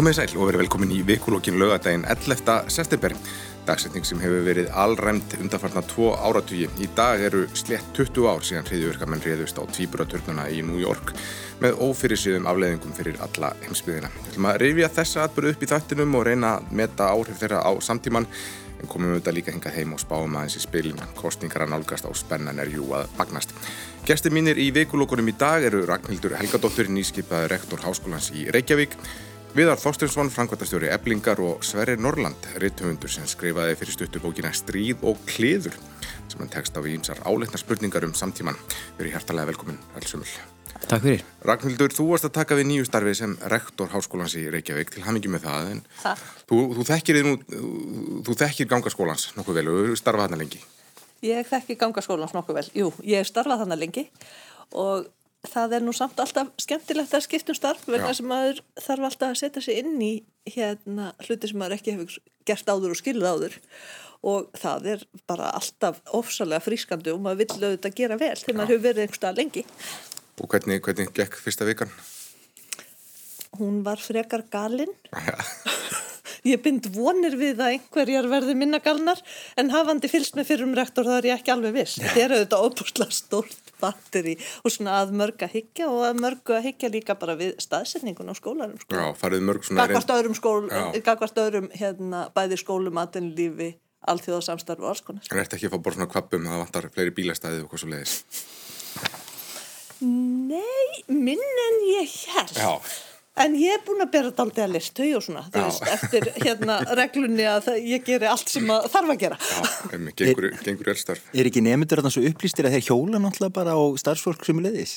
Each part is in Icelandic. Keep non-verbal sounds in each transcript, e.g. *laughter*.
Komið sæl og verið velkomin í vikulókin lögadaginn 11. september. Dagsetning sem hefur verið allræmt undanfarnar tvo áratugi. Í dag eru slett 20 ár síðan hriðjurkamenn hriðust á tvíburaturnuna í New York með ófyrirsýðum afleðingum fyrir alla heimsbyðina. Við ætlum að rifja þessa atbyrðu upp í þættinum og reyna að meta áhrif þeirra á samtíman en komum þetta líka hengað heim og spáum aðeins í spilin. Kostningar að nálgast á spennan er jú að magnast. Gesti mínir í vikulókunum í dag eru Ragnhildur Helgadóttir, nýskipaði rektor Háskólans í Reykjavík Viðar Þorstinsson, Frankvartastjóri Eblingar og Sverrir Norland, rittumundur sem skrifaði fyrir stuttubókina Stríð og Kliður sem hann tekst á við ímsar áleitna spurningar um samtíman. Við erum hærtalega velkomin, Elsumul. Takk fyrir. Ragnhildur, þú varst að taka við nýju starfi sem rektor Háskólans í Reykjavík til hamingi með það. Takk. Þú, þú, þekkir, nú, þú þekkir gangaskólans nokkuð vel og starfað þarna lengi. Ég þekki gangaskólans nokkuð vel. Jú, ég starfað þarna lengi og það er nú samt alltaf skemmtilegt að skiptum starf vegna sem maður þarf alltaf að setja sig inn í hérna hluti sem maður ekki hefur gert áður og skilð áður og það er bara alltaf ofsalega frískandi og maður vill auðvitað gera vel þegar maður hefur verið einhverstað lengi. Og hvernig, hvernig gekk fyrsta vikan? Hún var frekar galinn. Ég bind vonir við að einhverjar verði minna galnar en hafandi fylst með fyrrum rektor það er ég ekki alveg viss. Þetta er auðvitað óbúslega stórt batteri og svona að mörg að higgja og að mörg að higgja líka bara við staðsetningun á skólarum. Sko. Já, farið mörg svona... Gagvart öðrum skólum, gagvart öðrum hérna bæði skólum, aðeinlífi, alþjóðasamstarf og alls konar. Það ert ekki að fá bara svona kvappum að það vantar fleiri bílastæði og hvað svo leiðis. Nei, minn en ég held. Já. En ég er búin að bera þetta aldrei að lista og svona, þú veist, eftir hérna reglunni að það, ég geri allt sem að þarf að gera. Já, emi, gengur, gengur er starf. Er ekki nefndur þarna svo upplýstir að þeir hjóla náttúrulega bara á starfsfólk sem er leiðis?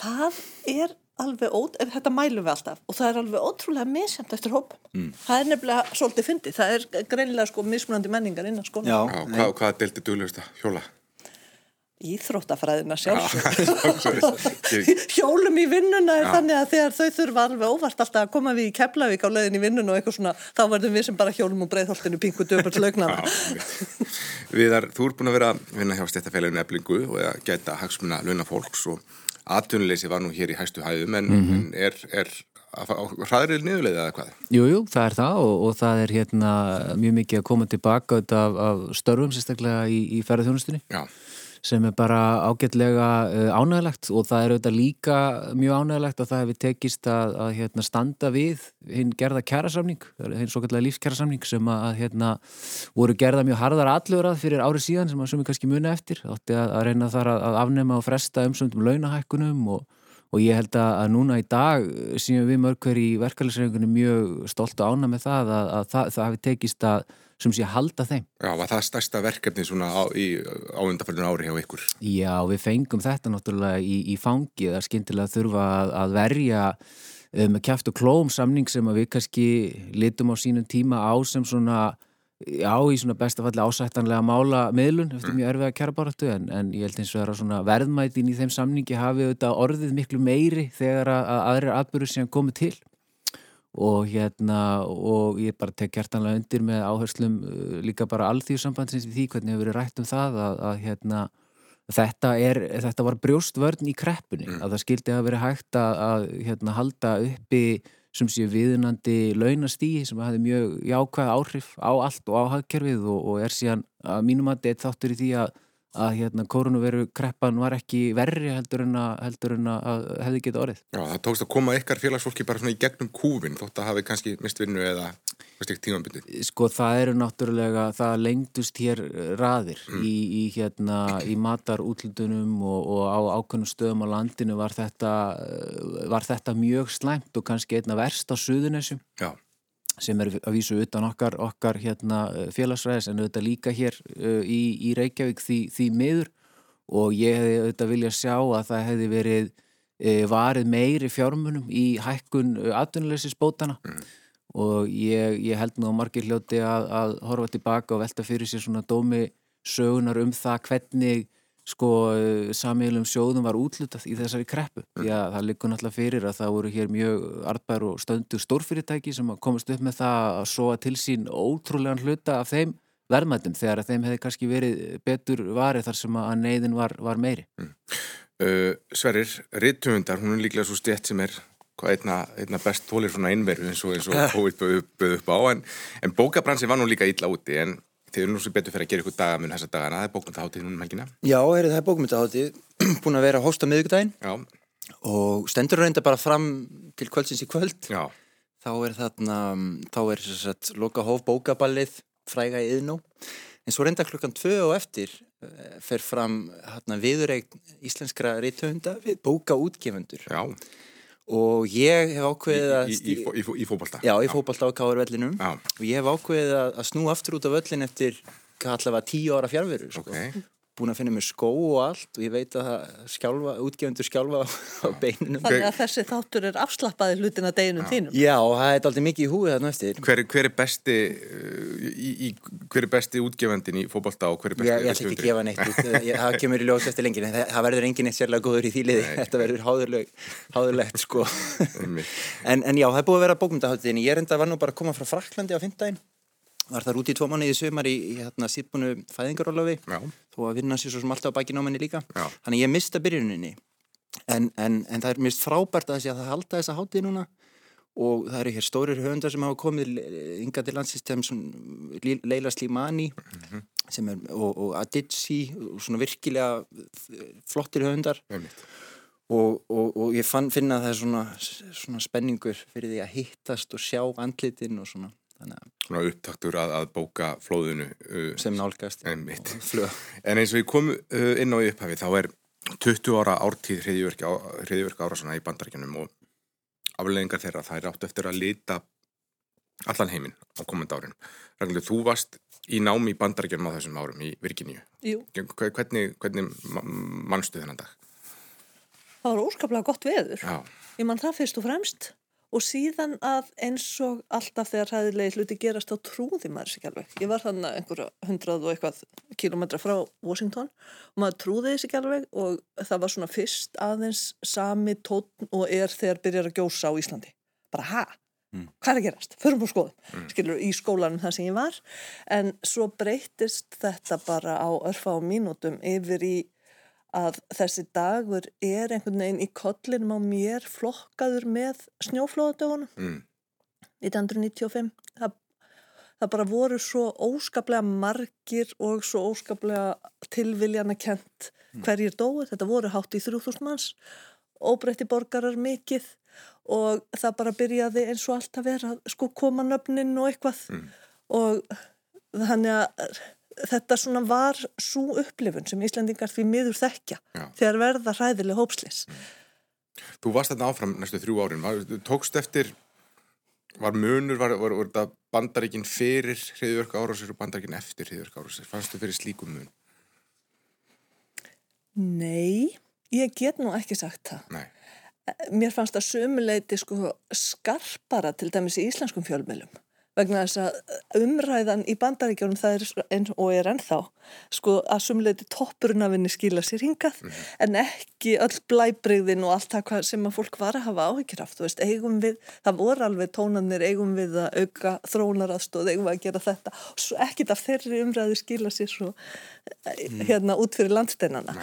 Það er alveg ót, ef þetta mælum við alltaf og það er alveg ótrúlega misjæmt eftir hóp. Mm. Það er nefnilega svolítið fyndið, það er greinilega sko mismunandi menningar innan skóla. Já, Já hvað, hvað delti duglegust að hjóla? Íþróttafræðina sjálfsög *laughs* *laughs* hjólum í vinnuna er Já. þannig að þegar þau þurfa alveg óvart alltaf að koma við í Keflavík á leiðin í vinnuna og eitthvað svona, þá verðum við sem bara hjólum og breyðholtinu pingu döpur slögnana Viðar, þú ert búin að vera vinna hjá stéttafélaginu eblingu og að gæta hagsmuna launa fólks og atvinnuleysi var nú hér í hæstu hæðum en, mm -hmm. en er, er hraðrið niðurlega eða hvað? Jújú, jú, það er það og, og það er hérna mjög mikið að koma tilbaka af, af störfum sérstaklega í, í ferðarþjónustunni Já sem er bara ágætlega uh, ánægilegt og það er auðvitað líka mjög ánægilegt að það hefur tekist að, að hérna, standa við hinn gerða kjærasamning, hinn svo kallega lífskjærasamning sem að, að hérna, voru gerða mjög harðar allurað fyrir árið síðan sem að sumi kannski muni eftir, átti að, að reyna þar að afnema og fresta umsöndum launahækkunum og, og ég held að núna í dag síðan við mörgver í verkefælisreikunum mjög stolt og ánæg með það að það, það hefur tekist að sem sé halda þeim. Já, var það stærsta verkefni svona á, á undarfældun ári hjá ykkur? Já, við fengum þetta náttúrulega í, í fangi það er skindilega að þurfa að, að verja með um, kæft og klóm samning sem við kannski litum á sínum tíma á sem svona Já, í svona bestafalli ásættanlega mála miðlun eftir mm. mjög erfið að kjæra báratu en, en ég held eins og það er að verðmætin í þeim samningi hafi auðvitað orðið miklu meiri þegar að, að aðrir atbyrgur sem komið til og hérna og ég bara tek hjartanlega undir með áherslum uh, líka bara alþjóðsambandsins í því hvernig hefur verið rætt um það að, að hérna þetta, er, þetta var brjóstvörn í kreppunni mm. að það skildi að verið hægt að, að hérna, halda uppi sem sé viðunandi launastígi sem hafi mjög jákvæð áhrif á allt og á hagkerfið og, og er síðan að mínum að þetta þáttur í því að að hérna koronaviru kreppan var ekki verri heldur en að, heldur en að hefði getið orðið. Já, það tókst að koma ykkar félagsfólki bara svona í gegnum kúvin þótt að hafi kannski mistvinnu eða stíkt tímanbyttu. Sko það eru náttúrulega, það lengdust hér raðir mm. í, í hérna í matarútlundunum og, og á ákveðnum stöðum á landinu var þetta, var þetta mjög slæmt og kannski einna verst á suðunessum. Sem er að vísu utan okkar, okkar hérna, félagsræðis en auðvitað líka hér í, í Reykjavík því, því miður og ég hefði auðvitað viljað sjá að það hefði verið varið meiri fjármunum í hækkun atvinnulegsisbótana mm. Og ég, ég held nú að margir hljóti að, að horfa tilbaka og velta fyrir sér svona dómi sögunar um það hvernig sko samílum sjóðum var útlutað í þessari kreppu að það likur náttúrulega fyrir að það voru hér mjög artbær og stöndu stórfyrirtæki sem komast upp með það að sóa til sín ótrúlegan hluta af þeim verðmættum þegar að þeim hefði kannski verið betur varið þar sem að neyðin var, var meiri mm. uh, Sverrir, Rittumundar, hún er líklega svo stjætt sem er einna, einna best tólir svona innveru eins og, eins og *laughs* COVID bauð upp á. En, en bókabransi var nú líka illa úti en þið eru nú svo betur fyrir að gera ykkur dagamun þessa dagana, það er bókmyndaháttið núna um helgina. Já, heyrðu, það er bókmyndaháttið, *clears throat* búin að vera að hósta miðugdægin og stendur reynda bara fram til kvöldsins í kvöld. já, Þá er þarna, þá er þess að loka hóf bókaballið fræga í yðnú. En svo reynda klukkan tvö og eftir eh, fer fram viðureik íslenskra reytöfunda við bókaútgefundur. já Og ég hef ákveðið að... í, í, í, fótbolta Já, í fótballta á Káur vellinum Já. og ég hef ákveðið að, snú aftur út af völlin eftir allavega tíu ára fjárveru sko. Búin að finna mér skó og allt og ég veit að það skjálfa, útgefundur skjálfa á, á *laughs* beinunum Þannig að þessi þáttur er afslappaði hlutin að deginum þínum. Já, og það er aldrei mikið í húið þarna eftir. Hver, hver er besti uh, í, í, hver er besti útgefandin í fótbolta og hver er besti Ég, ég ætla ekki að gefa neitt út, það kemur í ljós eftir lengi en það, það verður engin eitt sérlega góður í því liði. Þetta verður háðurleg, háðurlegt sko. Einmitt. en, en já, það er búið að vera bókmyndaháttin ég er enda var nú bara að koma frá Fraklandi á fymtdægin var þar úti í tvo mánuði í sumar í, í hérna, síðbúnu fæðingarólafi þó að vinna sér svo sem alltaf á baki náminni líka. Já. þannig ég mista byrjuninni. En, en, en það er mist frábært að að það halda þessa hátíð núna. Og það eru hér stórir höfundar sem hafa komið ynga til landsystem Leila Slimani sem er, og, og Adizi og svona virkilega flottir höfundar. Einmitt. og, og, og ég fann, finna að það er svona, svona spenningur fyrir því að hittast og sjá andlitin og svona Svona upptaktur að, að bóka flóðinu uh, sem nálgast flög En eins og ég kom uh, inn á í upphafi þá er 20 ára ártíð hriðjörg árásana í bandaríkjunum og afleðingar þeirra það er átt eftir að lita allan heiminn á komandi árin. Ragnarður, þú varst í námi í bandaríkjunum á þessum árum í Virginíu. Jú, Hvernig, hvernig ma- mannstu þennan dag? það var óskaplega gott veður. Já, Ég man það fyrst og fremst og síðan að eins og alltaf þegar hæðilegi hluti gerast þá trúði maður sér ekki alveg. Ég var þannig einhverja hundrað og eitthvað kilometra frá Washington og maður trúði þessi ekki alveg og það var svona fyrst aðeins sami tótn og er þegar byrjar að gjósa á Íslandi. Bara ha? Hvað er að gerast? Förum og skoðum. Skilur í skólanum það sem ég var. En svo breytist þetta bara á örfa og mínútum yfir í að þessi dagur er einhvern veginn í kollinum á mér flokkaður með snjóflóðadögunum. Mm. 1995 það, það bara voru svo óskaplega margir og svo óskaplega tilviljana kent hverjir dói, þetta voru hátt í 3000 manns. Óbreytti borgarar mikið og það bara byrjaði eins og allt að vera sko koma nöfnin og eitthvað. Og þannig að þetta svona var svo upplifun sem Íslandingar því miður þekkja Já. þegar verða hræðileg hópslis. Þú varst þarna áfram næstu þrjú árin. Var, þú tókst eftir, var munur, var, var, var þetta bandaríkin fyrir hriðjörg árásir og bandaríkin eftir hriðjörg árásir? Fannstu fyrir slíkum mun? Nei, ég get nú ekki sagt það. Nei. Mér fannst það sömuleiti sko skarpara til dæmis í íslenskum fjölmjölum vegna þess að umræðan í bandaríkjónum það er eins og er ennþá. Sko að af henni skila sér hingað en ekki öll blæbreyðin og allt það sem að fólk var að hafa áhyggjur af, þú veist, eigum við, það voru alveg tónanir, eigum við að auka þrónaraðstóð, eigum við að gera þetta. Og svo ekkit af þeirri umræðu skila sér svo hérna út fyrir landsteinana.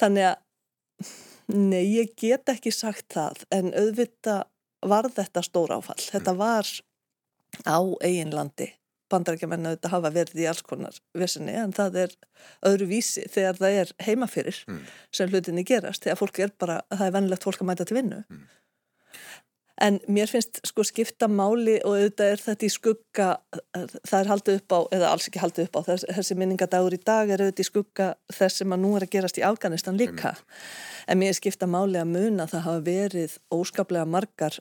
Þannig að Nei, ég get ekki sagt það, en auðvitað var þetta stór áfall. Þetta var á eiginlandi. Bandarækjumenn auðvitað hafa verið í alls konar vissinni, en það er öðru vísi þegar það er heimafyrir sem hlutinni gerast. Þegar fólk er bara, það er vennilegt fólk að mæta til vinnu. En mér finnst sko skipta máli og auðvitað er þetta í skugga, það er haldið upp á, eða alls ekki haldið upp á, þess, þessi minningadagur í dag er auðvitað í skugga þess sem að nú er að gerast í Afganistan líka. En mér skipta máli að muna að það hafa verið óskaplega margar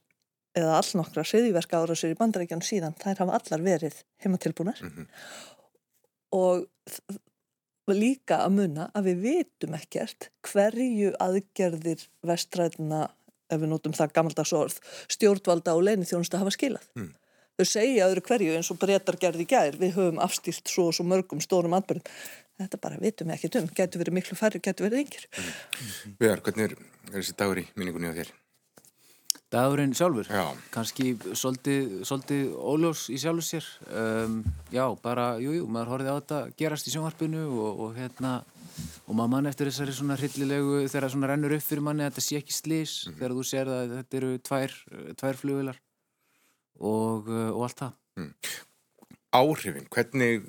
eða allnokkra hriðiverka ára sér í bandarækjan síðan, þær hafa allar verið heimatilbúnar og líka að muna að við vitum ekkert hverju aðgerðir vestræðina ef við notum það gammaldags orð, stjórnvalda og leini þjónustu hafa skilað. Mm. Þau segja öðru hverju eins og breytar gerði gær, við höfum afstýrt svo og svo mörgum stórum atbyrjum. Þetta bara vitum við ekkert um, getur verið miklu færri, getur verið yngir. Mm. Viðar, hvernig er, er þessi dagur í minningunni á þér? Dagurinn sjálfur, Já. kannski svolítið, óljós í sjálfur sér. Um, já, bara, jú, jú, maður horfið á þetta gerast í sjónvarpinu og, og hérna, og maður mann eftir þessari svona hryllilegu þegar það svona rennur upp fyrir manni að þetta sé ekki slís Mhm. þegar þú sér að þetta eru tvær, tvær flugvilar og, og allt það Áhrifin, hvernig,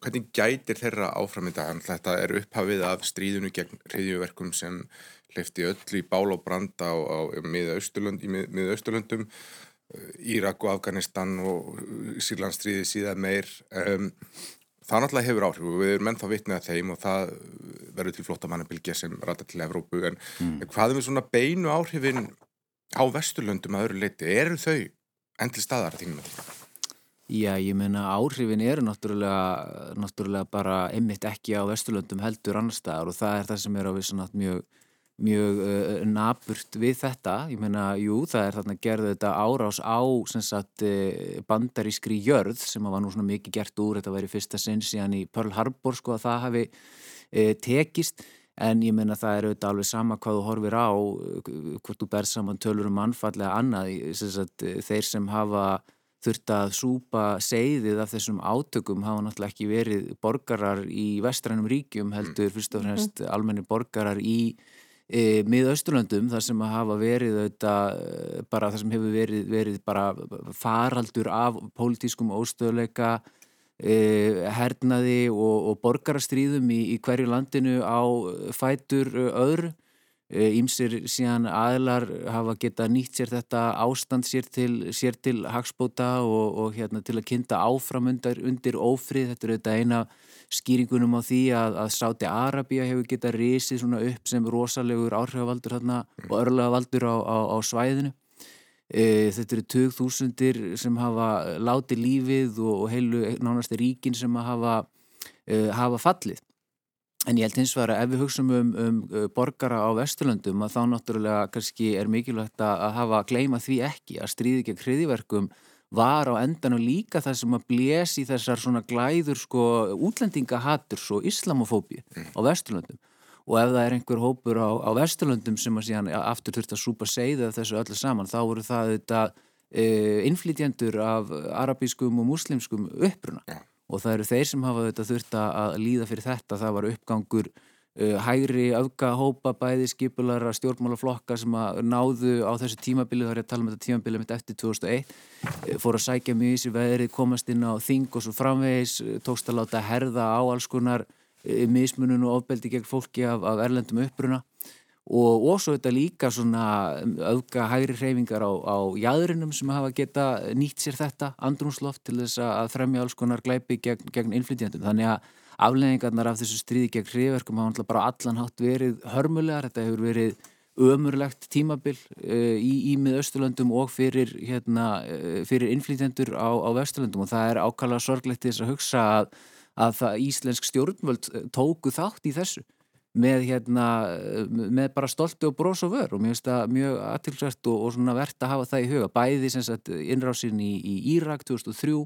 hvernig gætir þeirra áframönda? Þetta er upphafið af stríðinu gegn hriðjuverkum sem hleyfti öllu í bál og branda á, á miða-austurlönd, í miða-austurlöndum, Írak og Afganistan og Sýrlandstríði síðan meir. Um, það náttúrulega hefur áhrif og við erum ennþá vitnið að þeim og það verður til flottamannabilgja sem rata til Evrópu. En mm. hvað er með svona beinu áhrifin á vesturlöndum að öðru leiti? Eru þau enn til staðar að þínum að því? Já, ég meina áhrifin eru náttúrulega, náttúrulega bara einmitt ekki á Vesturlöndum heldur annar staðar og það er það sem er á vissanátt mjög, mjög uh, naburt við þetta. Ég meina, jú, það er þarna gerðu þetta árás á sagt, bandarískri jörð sem var nú svona mikið gert úr, þetta væri fyrsta sinn síðan í Pearl Harbor sko að það hafi uh, tekist. En ég meina það er auðvitað alveg sama hvað þú horfir á, hvort þú ber saman tölur um mannfallega annað, sagt, þeir sem hafa þurft að súpa segðið af þessum átökum hafa náttúrulega ekki verið borgarar í vestrænum ríkjum heldur fyrst og fremst almenni borgarar í e, miðausturlöndum þar sem hafa verið auðvitað bara það sem hefur verið, verið bara faraldur af pólitískum óstöðleika e, hernaði og, og borgarastríðum í, í hverju landinu á fætur öðru Ímsir síðan aðlar hafa geta nýtt sér þetta ástand sér til, sér til hagspóta og, og hérna, til að kynnta áfram undir, undir ófrið. Þetta er auðvitað eina skýringunum á því að, að Sáti Arabia hefur geta risið upp sem rosalegur áhrifavaldur hérna, og örlagavaldur á, á, á svæðinu. E, þetta eru 2000 sem hafa látið lífið og, og heilu nánast ríkin sem hafa, e, hafa fallið. En ég held hins vegar að ef við hugsaum um, um borgara á Vesturlöndum að þá náttúrulega kannski er mikilvægt að hafa að gleima því ekki að stríði gegn hriðiverkum var á endan og líka það sem að blési þessar svona glæður sko útlendingahaturs og islamofóbi á Vesturlöndum og ef það er einhver hópur á, á Vesturlöndum sem að síðan aftur þurft að súpa segða þessu öllu saman þá voru það þetta e, innflytjendur af arabískum og muslimskum uppruna. Ja og það eru þeir sem hafa þetta þurft að líða fyrir þetta. Það var uppgangur hægri öfgahópa bæði skipulara stjórnmálaflokka sem að náðu á þessu tímabili, þá er ég að tala um þetta tímabili mitt eftir 2001, uh, fór að sækja mjög í sér veðrið, komast inn á þing og svo framvegis, uh, tókst að láta herða á alls konar mismunum og ofbeldi gegn fólki af, af erlendum uppruna. Og, svo þetta líka svona auka hægri hreyfingar á, á jæðrinum sem hafa geta nýtt sér þetta andrumsloft til þess að fremja alls konar glæpi gegn, gegn innflytjandum þannig að afleggingarnar af þessu stríði gegn hriðverkum hafa alltaf bara allan hátt verið hörmulegar, þetta hefur verið ömurlegt tímabil uh, í, í miðausturlöndum og fyrir, hérna, uh, fyrir innflytjandur á, á vesturlöndum. Og það er ákvæmlega sorglegt þess að hugsa að, að það íslensk stjórnvöld tóku þátt í þessu með, hérna, með bara stolti og brós og vör. Og mér finnst það mjög aðtilsvært og, og verðt að hafa það í huga. Bæði innrásin í, í Írak 2003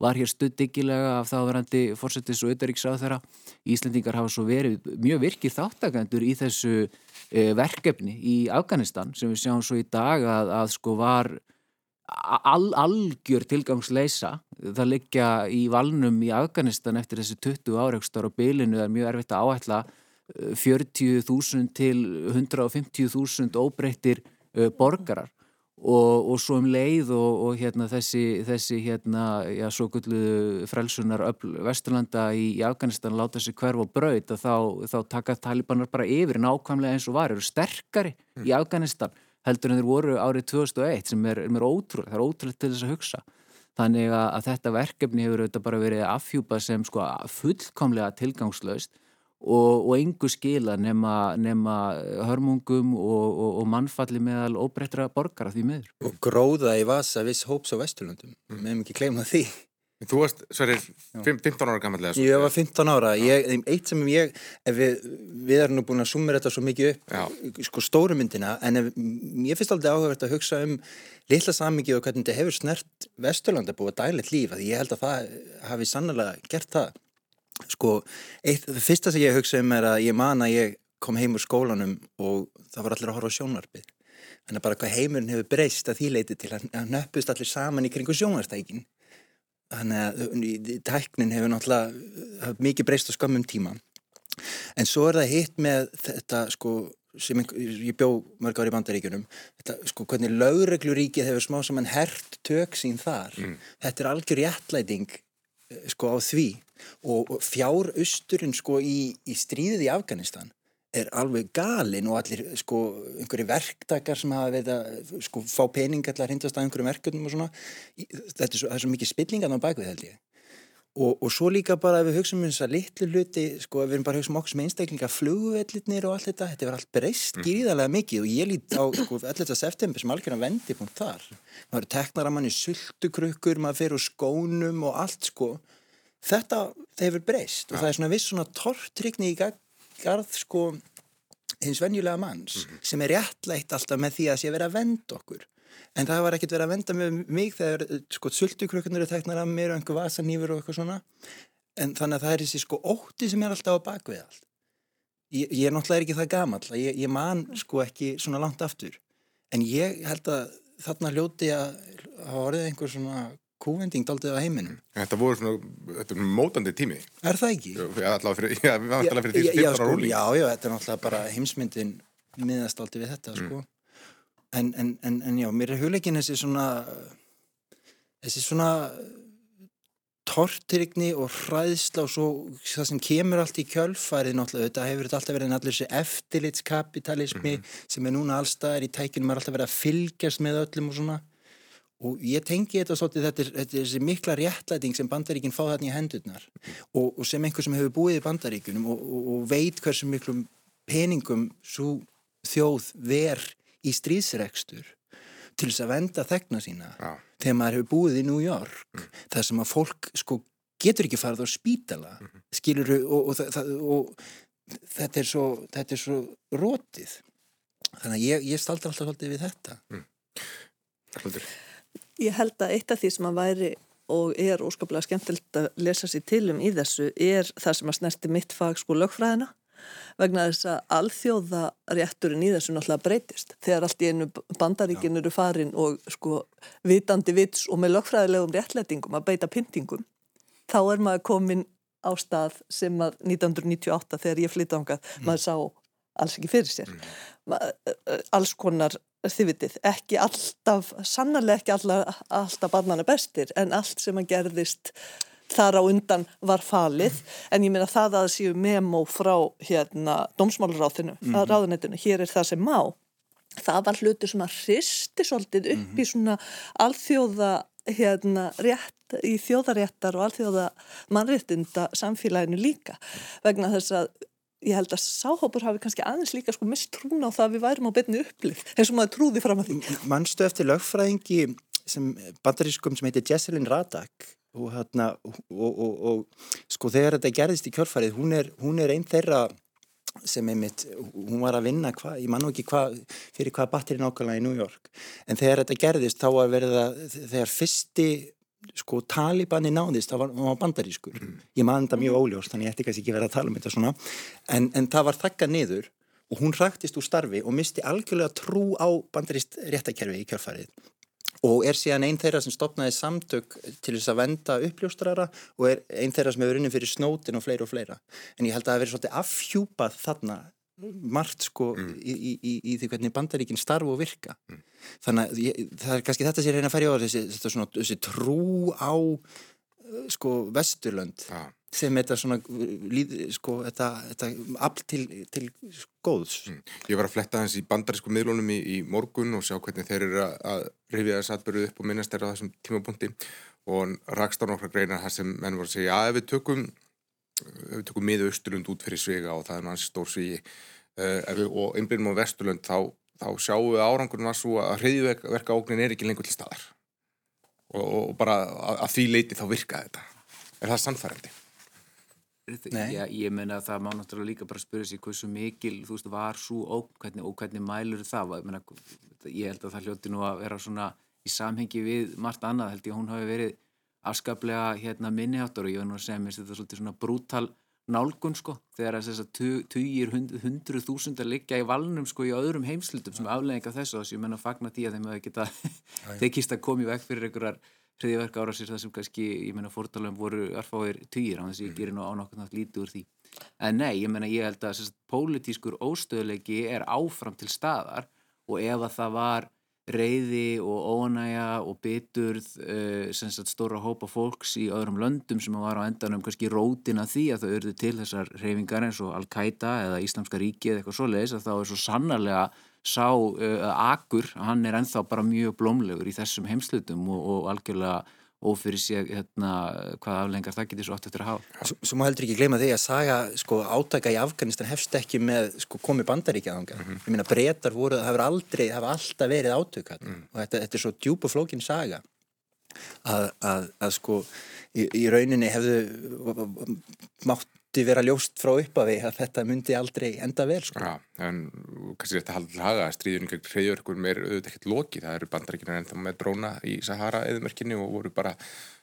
var hér studdyggilega af þáverandi fórsetis og auðaríksáð þeirra Íslendingar hafa svo verið mjög virkið þáttakandur í þessu e, verkefni í Afganistan sem við sjáum svo í dag að, að sko var al, algjör tilgangsleisa það liggja í valnum í Afganistan eftir þessi 20 áreikstar og bylinu er mjög erfitt að áætla 40.000 til 150.000 óbreyttir uh, borgarar og, og svo um leið og, og hérna, þessi, þessi hérna, já, svo gullu frelsunar Vesturlanda í, í Afganistan láta sér hverf og braut að þá, þá taka talibanar bara yfir nákvæmlega eins og var, eru sterkari mm. í Afganistan heldur en þeir voru árið 2001 sem er, er ótrúlega, það er ótrúlega til þess að hugsa þannig að, að þetta verkefni hefur auðvitað bara verið afhjúpað sem sko fullkomlega tilgangslaust og, og engu skila nema, nema hörmungum og, og, og mannfalli meðal óbreyttra borgara því miður. Og gróða í vasa viss hóps á Vesturlundum, mm. meðum ekki gleyma því. Þú varst, Sverrir, 15 ára gammallega. Ég var 15 ára. Ég, eitt sem ég, við, við erum nú búin að summa þetta svo mikið upp, Já. sko stórumyndina, en ef, ég finnst aldrei áhugavert að hugsa um litla samingi og hvernig þetta hefur snert Vesturlanda búið að dæla líf, að ég held að það hafi sannlega gert það. Sko, eitt, það fyrsta sem ég hugsa um er að ég man að ég kom heim úr skólanum og það var allir að horfa á sjónarpið. Þannig að bara hvað heimurinn hefur breyst að því leiti til að nöppust allir saman í kringu sjónarstækin. Þannig að tæknin hefur náttúrulega mikið breyst á skömmum tíma. En svo er það hitt með þetta sko sem einhver, ég bjó mörg ári í bandaríkunum þetta, sko, hvernig lögregluríkið hefur smá saman hert tök sín þar þetta er algjör réttlæting eh, sko á því og, fjárusturinn sko í, í stríðið í Afganistan er alveg galinn og allir sko einhverju verktakar sem hafa verið að sko fá peninga til að hindast að einhverju verkefnum og svona þetta er svo, er svo mikið spillingan á bakvið held ég Og, og svo líka bara ef við hugsaum um þess að litlu hluti, sko ef við erum bara að hugsa um okkur sem einstaklinga flugvellirnir og allt þetta, þetta verður allt breyst gríðarlega mikið og ég lít á sko 11. september sem algjörna vendipunkt þar. Það eru teknar að manni sultukrukkur, maður fer úr skónum og allt sko. Þetta, hefur breyst og það er svona viss svona tortrykni í ga- garð sko hins venjulega manns sem er réttlætt alltaf með því að sé verið að venda okkur. En það var ekkert verið að venda með mig þegar sko sultukrukkunar eru teknar af mér og einhver vasanýfur og eitthvað svona. En þannig að það er þessi sko ótti sem er alltaf á bakvið allt. Ég, ég er náttúrulega ekki það gamall, ég, ég man sko ekki svona langt aftur. En ég held að þarna hljóti að hafa orðið einhver svona kúvending daldið á heiminum. Þetta voru svona, þetta er mótandi tími. Er það ekki? Já, allavega *laughs* fyrir, já, allavega fyrir því 15 ára sko, rúling. já, já, þetta er náttúrulega bara heimsmyndin miðast aldrei við þetta, sko. En, en, en, en já, mér er hugleikin þessi svona, þessi svona tortrygni og hræðsla og svo það sem kemur allt í kjölfarið náttúrulega, þetta hefur þetta alltaf verið allir þessi eftirlitskapitalismi sem er núna allstaðar í tækjunum er alltaf verið að fylgjast með öllum og svona og ég tengi þetta svolítið, þetta er, þetta er þessi mikla réttlæting sem bandaríkinn fá þarna í hendurnar. Og, og sem einhver sem hefur búið í bandaríkunum og, og, og veit hversu miklum peningum svo þjóð ver í stríðsrekstur til þess að venda þegna sína Já. þegar maður hefur búið í New York þar sem að fólk sko getur ekki farið á spítala skilur og, og, það, það, og þetta er svo þetta er svo rótið þannig að ég, ég staldur alltaf svolítið við þetta. Hallmundur. Ég held að eitt af því sem að væri og er óskaplega skemmtilegt að lesa sér til um í þessu er það sem að snerti mitt fag sko lögfræðina vegna þess að alþjóða rétturinn í þessu náttúrulega breytist. Þegar allt í einu bandaríkin eru farin og sko vitandi vits og með lögfræðilegum réttlætingum að beita pyntingum þá er maður komin á stað sem að 1998 þegar ég flytti ángað maður sá alls ekki fyrir sér. Ma- alls konar þið vitið, ekki alltaf sannarlega ekki alltaf, alltaf barnana bestir en allt sem að gerðist þar á undan var falið. En ég meina það að séu memo frá hérna dómsmálaráðinu mm ráðunetinu, hér er það sem má. Það var hluti sem að hristi svolítið upp í svona alþjóða hérna rétt í þjóðaréttar og alþjóða mannréttinda samfélaginu líka vegna þess að ég held að sáhópur hafi kannski aðeins líka sko mistrún á það að við værum á beinni upplið eins og maður trúði fram að því. Manstu eftir lögfræðingi sem bandarískum sem heitir Jesselyn Radak? Og, hérna, og, og, og sko þegar þetta gerðist í kjörfarið hún er, hún er einn þeirra sem einmitt, hún var að vinna hva, ég man nú ekki hva, fyrir hvað batteri nákvæmlega í New York, en þegar þetta gerðist þá að þegar fyrsti sko talibani náðist það var, var bandarískur, ég man þetta mjög óljóst þannig ég ætti kannski ekki verið að tala um þetta svona. En, en það var þakkað niður og hún ræktist úr starfi og misti algjörlega trú á bandarist réttakerfi í kjörfarið og er síðan einn þeirra sem stopnaði samtök til þess að venda uppljóstrara og er einn þeirra sem hefur unnið fyrir snótin og fleira og fleira. En ég held að það hefur verið svolítið afhjúpað þarna margt sko í, í, í, í því hvernig bandaríkin starf og virka. Þannig að ég, það er kannski þetta sem ég reyna að ferja á þessi, þetta svona, þessi trú á uh, sko vesturlönd Já. sem þetta svona líð, sko þetta, þetta afl til, til góðs. Ég var að fletta hans í bandarísku miðlunum í, í morgun og sjá hvernig þeir eru að, rifja þess atbyrðu upp og minnast þeirra á þessum tímapunkti og rakst á nokkra greinar þar sem menn voru að segja að ef við tökum við tökum miða Östurlund út fyrir Svega og það er náttúrulega stór svíi uh, við, og einbyrjum á Vesturlund þá, þá sjáum við árangurinn var svo að hriðjuverka ógnin er ekki lengur til staðar. Og, og bara að, að því leiti þá virka þetta. Er það sannfærandi? Já, ég meina að það má náttúrulega líka bara spyrja sig hversu mikil, þú veist, var svo ógn hvernig, og hvernig mælur það? Ég, meina, ég held að það hljóti nú að vera svona í samhengi við margt annað held ég að hún hafi verið afskaplega hérna minniháttur og ég var nú að segja mér þetta er svolítið svona brútal nálgun sko þegar þess að tugir hund, hundru þúsundar liggja í valnum sko í öðrum heimslutum sem aflegging af þessu og þess að ég menna að fagna því að þeim að geta *laughs* tekist að koma í veg fyrir einhverjar hriðiverk ára sér það sem kannski, ég meina fórtalum voru erfáir týr, þannig að ég gerir nú á nokkuð nátt lítið úr því. En nei, ég meina ég held að sérst, pólitískur óstöðleiki er áfram til staðar og ef að það var reyði og ónæja og biturð uh, sagt, stóra hópa fólks í öðrum löndum sem var á endanum kannski rótina því að þau örðu til þessar reyfingar eins og Al-Qaida eða Íslamska ríki eða eitthvað svo leiðis að þá er svo sannarlega sá uh, akur, hann er ennþá bara mjög blómlegur í þessum heimslutum og, og algjörlega ófyrir sér hérna, hvað aflengar það getur svo oft eftir að hafa. Svo, svo má heldur ekki gleyma því að saga sko, átaka í Afganistan hefst ekki með sko, komi bandaríkja ánga. Mm -hmm. Ég meina breytar voru, það hefur aldrei, það hefur alltaf verið átök mm. og þetta, þetta er svo djúpa flókin saga að, að, að sko í, í rauninni hefðu mátt myndi vera ljóst frá uppafi að þetta myndi aldrei enda vel sko. Já, en kannski þetta haldur til haga að stríðunum gegn hreyjörgum er auðvitað ekkert loki það eru bandarækina ennþá með dróna í Sahara eðumörkinni og voru bara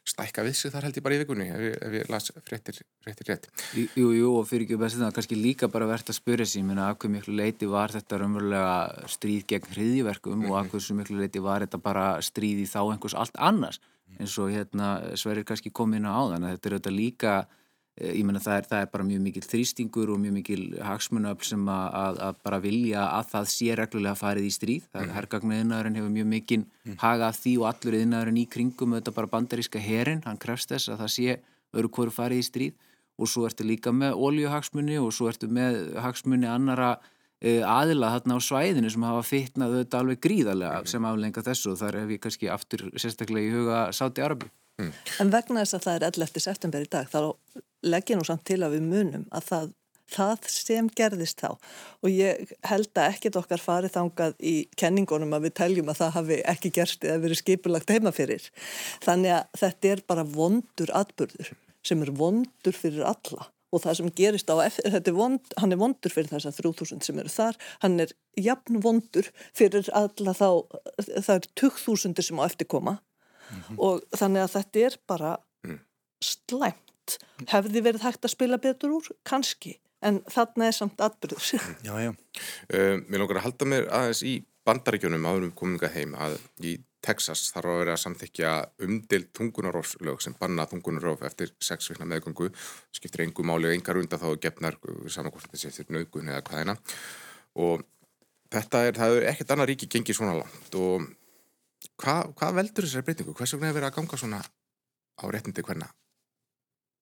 stækka við sig þar held ég bara í vikunni ef ég, ef ég las fréttir, fréttir rétt Jú, jú, og fyrir ekki bestið það kannski líka bara verðt að spyrja sér, minna að hvað miklu leiti var þetta raunverulega stríð gegn hriðjverkum mm -hmm. og að hvað miklu leiti var þetta bara stríð í þá einhvers allt annars eins og hérna Sverrir kannski kom inn á áðan að þetta er auðvitað líka ég menna það, það er bara mjög mikil þrýstingur og mjög mikil hagsmunöfl sem að, að, að bara vilja að það sé reglulega farið í stríð. Það er mm. herrgagnuðinnaðurinn hefur mjög mikil mm. hagað því og allur yðinnaðurinn í kringum þetta bara bandaríska herin, hann krefst þess að það sé öru hverju farið í stríð og svo ertu líka með óljuhagsmunni og svo ertu með hagsmunni annara uh, aðila þarna á svæðinu sem hafa fitnað þetta alveg gríðarlega mm. sem aflenga þessu og þar hef ég kannski aftur sérstaklega í huga Sáti Arabi. Mm. En vegna þess að það er 11. september í dag þá legg ég nú samt til að við munum að það, það sem gerðist þá og ég held að ekkit okkar farið þangað í kenningunum að við teljum að það hafi ekki gerst eða verið skipulagt heima fyrir. Þannig að þetta er bara vondur atbyrður sem er vondur fyrir alla og það sem gerist á, þetta er vond, hann er vondur fyrir þess að 3000 sem eru þar, hann er jafn vondur fyrir alla þá, það er 2000 sem á eftir koma mm -hmm. og þannig að þetta er bara mm. slæmt hefði verið hægt að spila betur úr? Kannski, en þarna er samt atbyrður *laughs* Já, já. Uh, Mér langar að halda mér aðeins í bandaríkjunum áðurum kominga heim að í Texas þarf að vera að samþykja umdild tungunarófslög sem banna tungunaróf eftir sex vikna meðgöngu. Skiptir engu máli og engar undan þá gefnar saman hvort þetta sé eftir nögun eða hvaðina og þetta er, það er ekkert annað ríki gengið svona langt og hvað hva veldur þessari breytingu? Hvers vegna hefur verið að ganga svona á réttindi hverna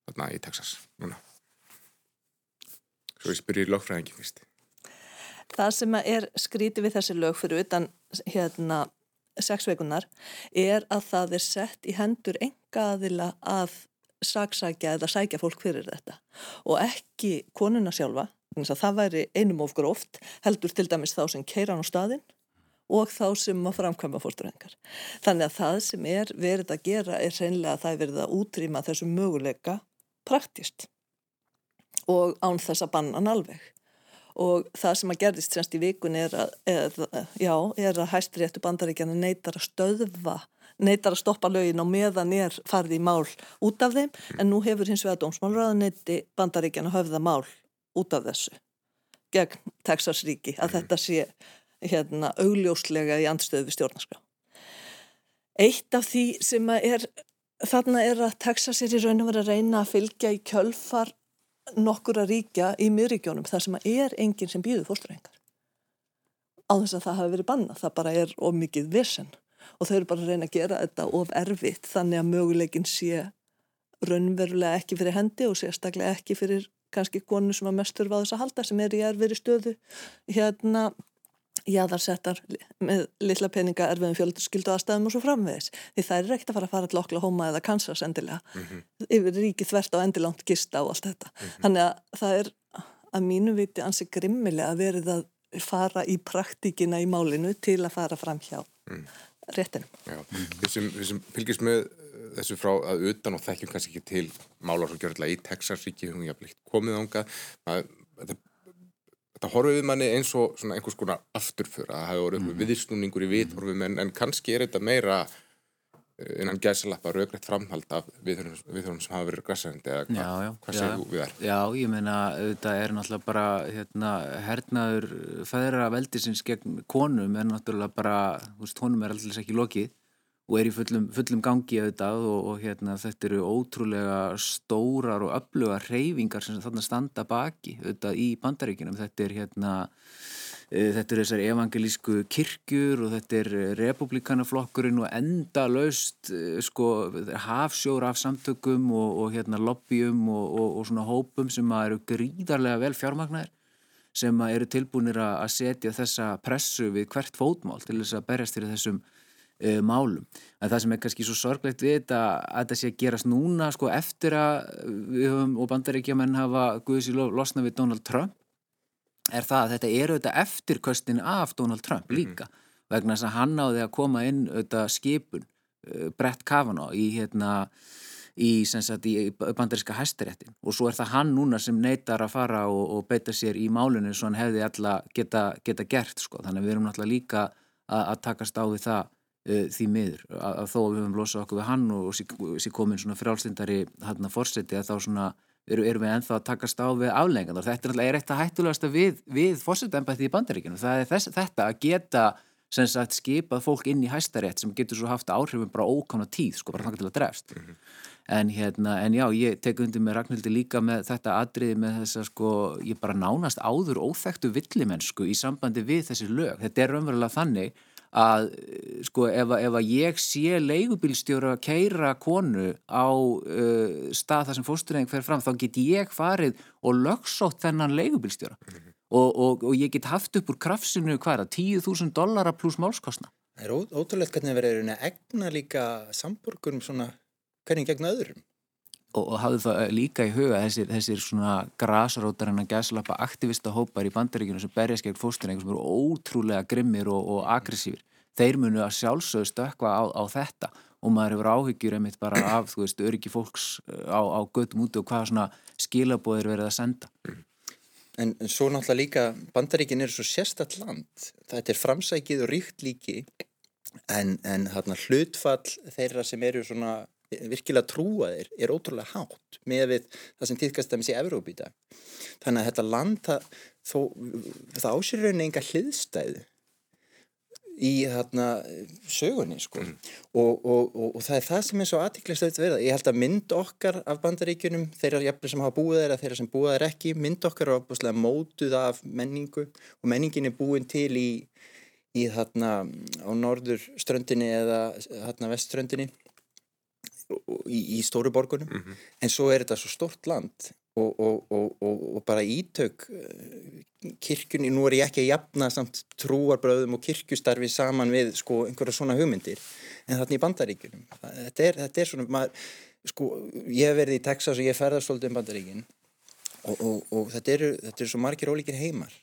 þarna í Texas núna? Svo ég spyrir í lögfræðingi fyrst. Það sem er skrítið við þessi lög fyrir utan hérna sexveikunar er að það er sett í hendur enga aðila að saksækja eða sækja fólk fyrir þetta og ekki konuna sjálfa, það væri einum ofgur oft heldur til dæmis þá sem keiran á staðinn og þá sem maður framkvæma fórsturengar. Þannig að það sem er verið að gera er reynilega að það er verið að útrýma þessu möguleika praktist og án þess að banna hann alveg. Og það sem að gerðist semst í vikun er að, er, já, er að hæstiréttu bandaríkjana neytar að stöðva, neytar að stoppa lögin og meðan er farið í mál út af þeim en nú hefur hins vegar dómsmálraðanetti bandaríkjana höfða mál út af þessu gegn Texas ríki að mhm. þetta sé hérna augljóslega í andstöðu við stjórnarskrá. Eitt af því sem er, þarna er að Texas er í raun og verið að reyna að fylgja í kjölfar nokkur að ríkja í miðríkjónum þar sem er enginn sem býður fórsturengar. Á þess að það hafi verið banna, það bara er of mikið vesen og þau eru bara að reyna að gera þetta of erfitt þannig að möguleikin sé raunverulega ekki fyrir hendi og sérstaklega ekki fyrir kannski konu sem að mestur var þess að halda sem er í erfiri stöðu hérna jaðarsettar með litla peninga erfiðum fjölskyldu aðstæðum og svo framvegis því það er ekkert að fara að fara til Oklahoma eða Kansas endilega mm -hmm. yfir ríki þvert á endilangt gista og allt þetta mm -hmm. þannig að það er að mínu viti ansi grimmilega að verið að fara í praktíkina í málinu til að fara fram hjá mm. réttinum Við sem, sem fylgjast með þessu frá að utan og þekkjum kannski ekki til málar og gjörðlega í Texas ríki komið ánga þetta þetta horfið manni eins og svona einhvers konar afturför að það hefur verið mm. viðsnúningur í viðhorfum en, en kannski er þetta meira eh, innan gæsalappa raugrætt framhald af viðhorfum sem hafa verið græsandi eða hva, já, já, hvað þú við þær? Já, ég meina, þetta er náttúrulega bara hérna, hernaður feðra veldisins gegn konum er náttúrulega bara, þú veist, honum er alltaf ekki lokið og er í fullum, fullum gangi auðvitað og, og hérna, þetta eru ótrúlega stórar og öfluga reyfingar sem þarna standa baki auðvitað í bandaríkinum. Þetta er hérna e, Þetta er þessar evangelísku kirkjur og þetta er republikanaflokkurinn og enda laust e, sko, hafsjór af samtökum og, og hérna, lobbyum og, og svona hópum sem eru gríðarlega vel fjármagnar sem eru tilbúinir að setja þessa pressu við hvert fótmál til þess að berjast fyrir þessum uh, málum. En það sem er kannski svo sorglegt við þetta að þetta sé að gerast núna sko eftir að við höfum og bandaríkjaman hafa guðs í losna við Donald Trump er það að þetta eru þetta eftirkostin af Donald Trump mhm. líka mm -hmm. vegna þess að hann áði að koma inn þetta skipun uh, Brett Kavanaugh í hérna í, í bandaríska hæstiréttin og svo er það hann núna sem neytar að fara og, og beita sér í málunni svo hann hefði alltaf geta, geta gert sko. þannig að við erum náttúrulega líka að, að takast á við það því miður. Að, að þó að við höfum losað okkur við hann og, og sér komin svona frálstindari hann að fórseti að þá svona erum, erum við ennþá að takast á við aflengan og þetta er alltaf eitt að hættulegast við, við fórsetembætti í bandaríkinu það er þess, þetta að geta sem sagt skipað fólk inn í hæstarétt sem getur svo haft áhrifum bara ókána tíð sko bara þangað til að drefst. Mm -hmm. en hérna, en já, ég tek undir með Ragnhildi líka með þetta atriði með þess að sko, ég bara nánast áður óþektu villimennsku í sambandi við þessi lög, þetta er raunverulega þannig að sko ef, ef að ég sé leigubilstjóra að keira konu á uh, stað þar sem fósturinn fer fram, þá get ég farið og lögsótt þennan leigubilstjóra mm -hmm og, og, og ég get haft upp úr krafsinu hvaða, 10.000 dollara pluss málskostna. Það er ótrúlega hvernig það verður að egna líka samborgurum svona hvernig gegna öðrum. Og, og hafðu það líka í huga þessir, þessir svona grasarótar en að gæslappa aktivista hópar í bandaríkinu sem berjast gegn fóstunni sem eru ótrúlega grimmir og aggressífir. Þeir munu að sjálfsögðu stökka á, á þetta og maður hefur áhyggjur einmitt bara af, þú veist, öryggi fólks á, á göttum úti og hvaða svona skilabóðir verið að senda. Mm. En, en svo náttúrulega líka bandaríkin er svo sérstatt land þetta er framsækið og ríkt líki en, en hérna, hlutfall þeirra sem eru svona virkilega trúaðir er ótrúlega hátt með við það sem týðkast að missi Evróp í dag þannig að þetta land það, þó, það ásýrur einhverja enga hliðstæðu í þarna sögunni sko mm. og, og, og, og það er það sem er svo aðtíklist að verða. Ég held að mynd okkar af bandaríkunum, þeirra jafnir sem hafa búið þeirra, þeirra sem búið þeirra ekki, mynd okkar er opuslega mótuð af menningu og menningin er búin til í, í þarna á norður ströndinni eða þarna vestströndinni í, í stóru borgunum mm -hmm. en svo er þetta svo stort land og, og, og bara ítök eh, kirkjunni, nú er ég ekki að jafna samt trúarbröðum og kirkjustarfi saman við sko einhverja svona hugmyndir en þarna í bandaríkunum þetta er, þetta er svona, maður, sko ég hef verið í Texas og ég ferðast svolítið um bandaríkin og þetta eru þetta eru svo margir ólíkir heimar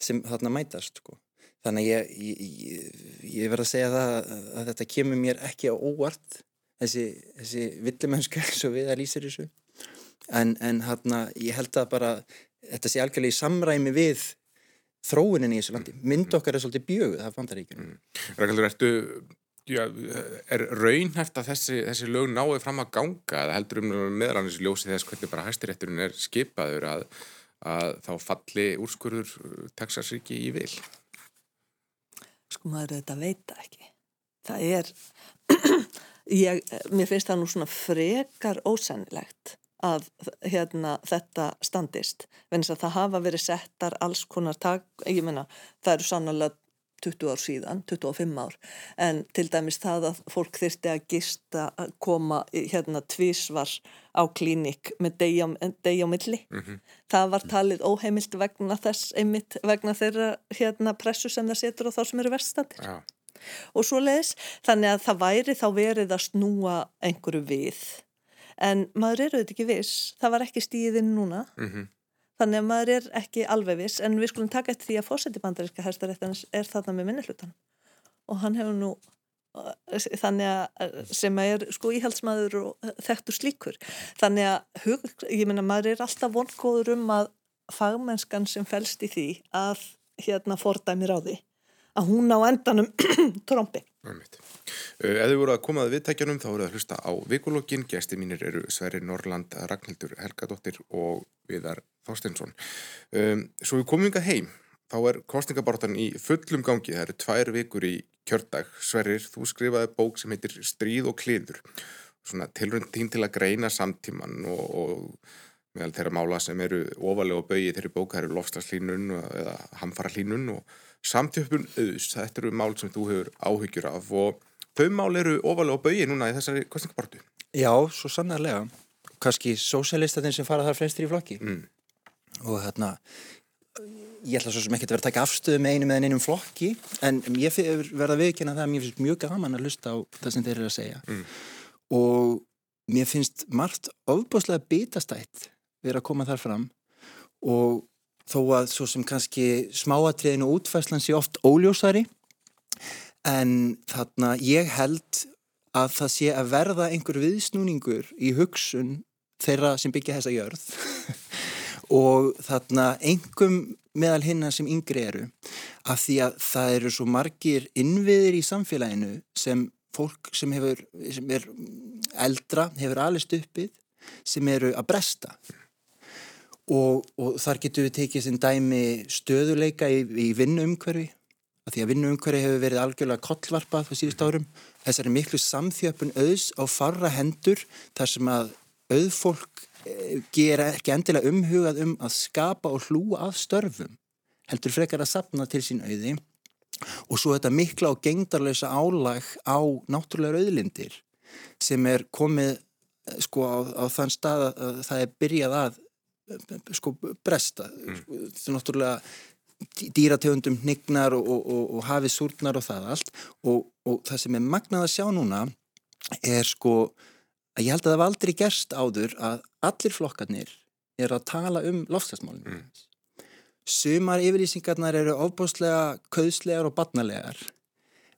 sem þarna mætast sko þannig ég, ég, ég, ég verð að segja það að þetta kemur mér ekki á óvart þessi, þessi villimennska svo við að lýsir þessu. En, en hérna ég held að bara þetta sé algjörlega í samræmi við þróunin í þessu landi. Mm. mynd okkar er svolítið bjöguð af vandaríkunum mm. Rækkaldur, ertu já, er raunhæft að þessi, þessi lög náðu fram að ganga eða heldur um meðrannis ljósi þess hvernig bara hæstirétturinn er skipaður að, að þá falli úrskurður Texasríki í vil? Sko maður þetta veit ekki. Það er *clears throat* Ég, mér finnst það nú svona frekar ósennilegt að hérna, þetta standist. Venins að það hafa verið settar alls konar tak, ég menna það eru sannlega 20 ár síðan 25 ár, en til dæmis það að fólk þyrsti að gista að koma hérna tvísvar á klínik með degi á, degi á milli, mm -hmm. það var talið óheimilt vegna þess einmitt vegna þeirra hérna pressu sem það setur og þá sem eru verstandir ja og svo leiðis þannig að það væri þá verið að snúa einhverju við. En maður eru þetta ekki viss. Það var ekki stíðinn núna. Mm -hmm. þannig að maður er ekki alveg viss. En við skulum taka eftir því að fórseti bandaríska hæstaréttanins er þarna með minnihlutan og hann hefur nú þannig að sem er sko íhaldsmaður og þekktur slíkur. Þannig að hug, ég minna maður er alltaf vonkóður um að fagmennskan sem fælst í því að hérna fordæmir á því að hún á endanum *clears throat* trombi. Ef þið voru að komað viðtækjanum þá voru að hlusta á vikulokkin. Gæsti mínir eru Sverri Norrland, Ragnhildur Helgadóttir og Viðar Þorstinsson. Um, svo við komum yngað heim, þá er kostningabortan í fullum gangi. Það eru tvær vikur í kjördag. Sverrir, þú skrifaði bók sem heitir Stríð og kliður. Svona tilrönd tín til að greina samtíman og, og meðal þeirra mála sem eru ofalega og bauði þeirri bóka eru lofslagslínun eða hamfara hlínun og samtjöfun auðs. Þetta eru mál sem þú hefur áhyggjur af og þau mál eru ofalega og bauði núna í þessari kostningabortu. Já, svo sannarlega. Kannski sósælistatinn sem fara þar fremstir í flokki. Mm. Og hérna, ég ætla svo sem ekki að vera að taka afstöðu með einu með einum flokki en ég verða viðkynna það að mér finnst mjög gaman að lusta á það sem þeir eru að segja mm. og mér finnst margt ofbúslega bitastætt verið að koma þar fram og þó að svo sem kannski smáatriðin og útfæslan sé oft óljósari. En þarna ég held að það sé að verða einhver viðsnúningur í hugsun þeirra sem byggja þessa jörð. *laughs* Og þarna engum meðal hinna sem yngri eru af því að það eru svo margir innviðir í samfélaginu sem fólk sem hefur sem er eldra, hefur alist uppið sem eru að bresta. og, og þar getur við tekið sem dæmi stöðuleika í, í vinnuumhverfi. Af því að vinnuumhverfi hefur verið algjörlega kollvarpað á síðust árum. Þessari miklu samþjöpun auðs á farra hendur þar sem að auðfólk gera ekki endilega umhugað um að skapa og hlúa að störfum heldur frekar að sapna til sín auði. Og svo þetta mikla og gengdarlösa álag á náttúrulega auðlindir sem er komið eh, sko á, á þann stað að það er byrjað að sko bresta mm. það er náttúrulega dýrategundum nignar og, og, og, og hafið súrnar og það allt og það sem er magnað að sjá núna er sko að ég held að það var aldrei gerst áður að allir flokkarnir eru að tala um lofstæðsmálinu. Mm. Sumar yfirlýsingarnar eru ofbúslega köðslegar og barnalegar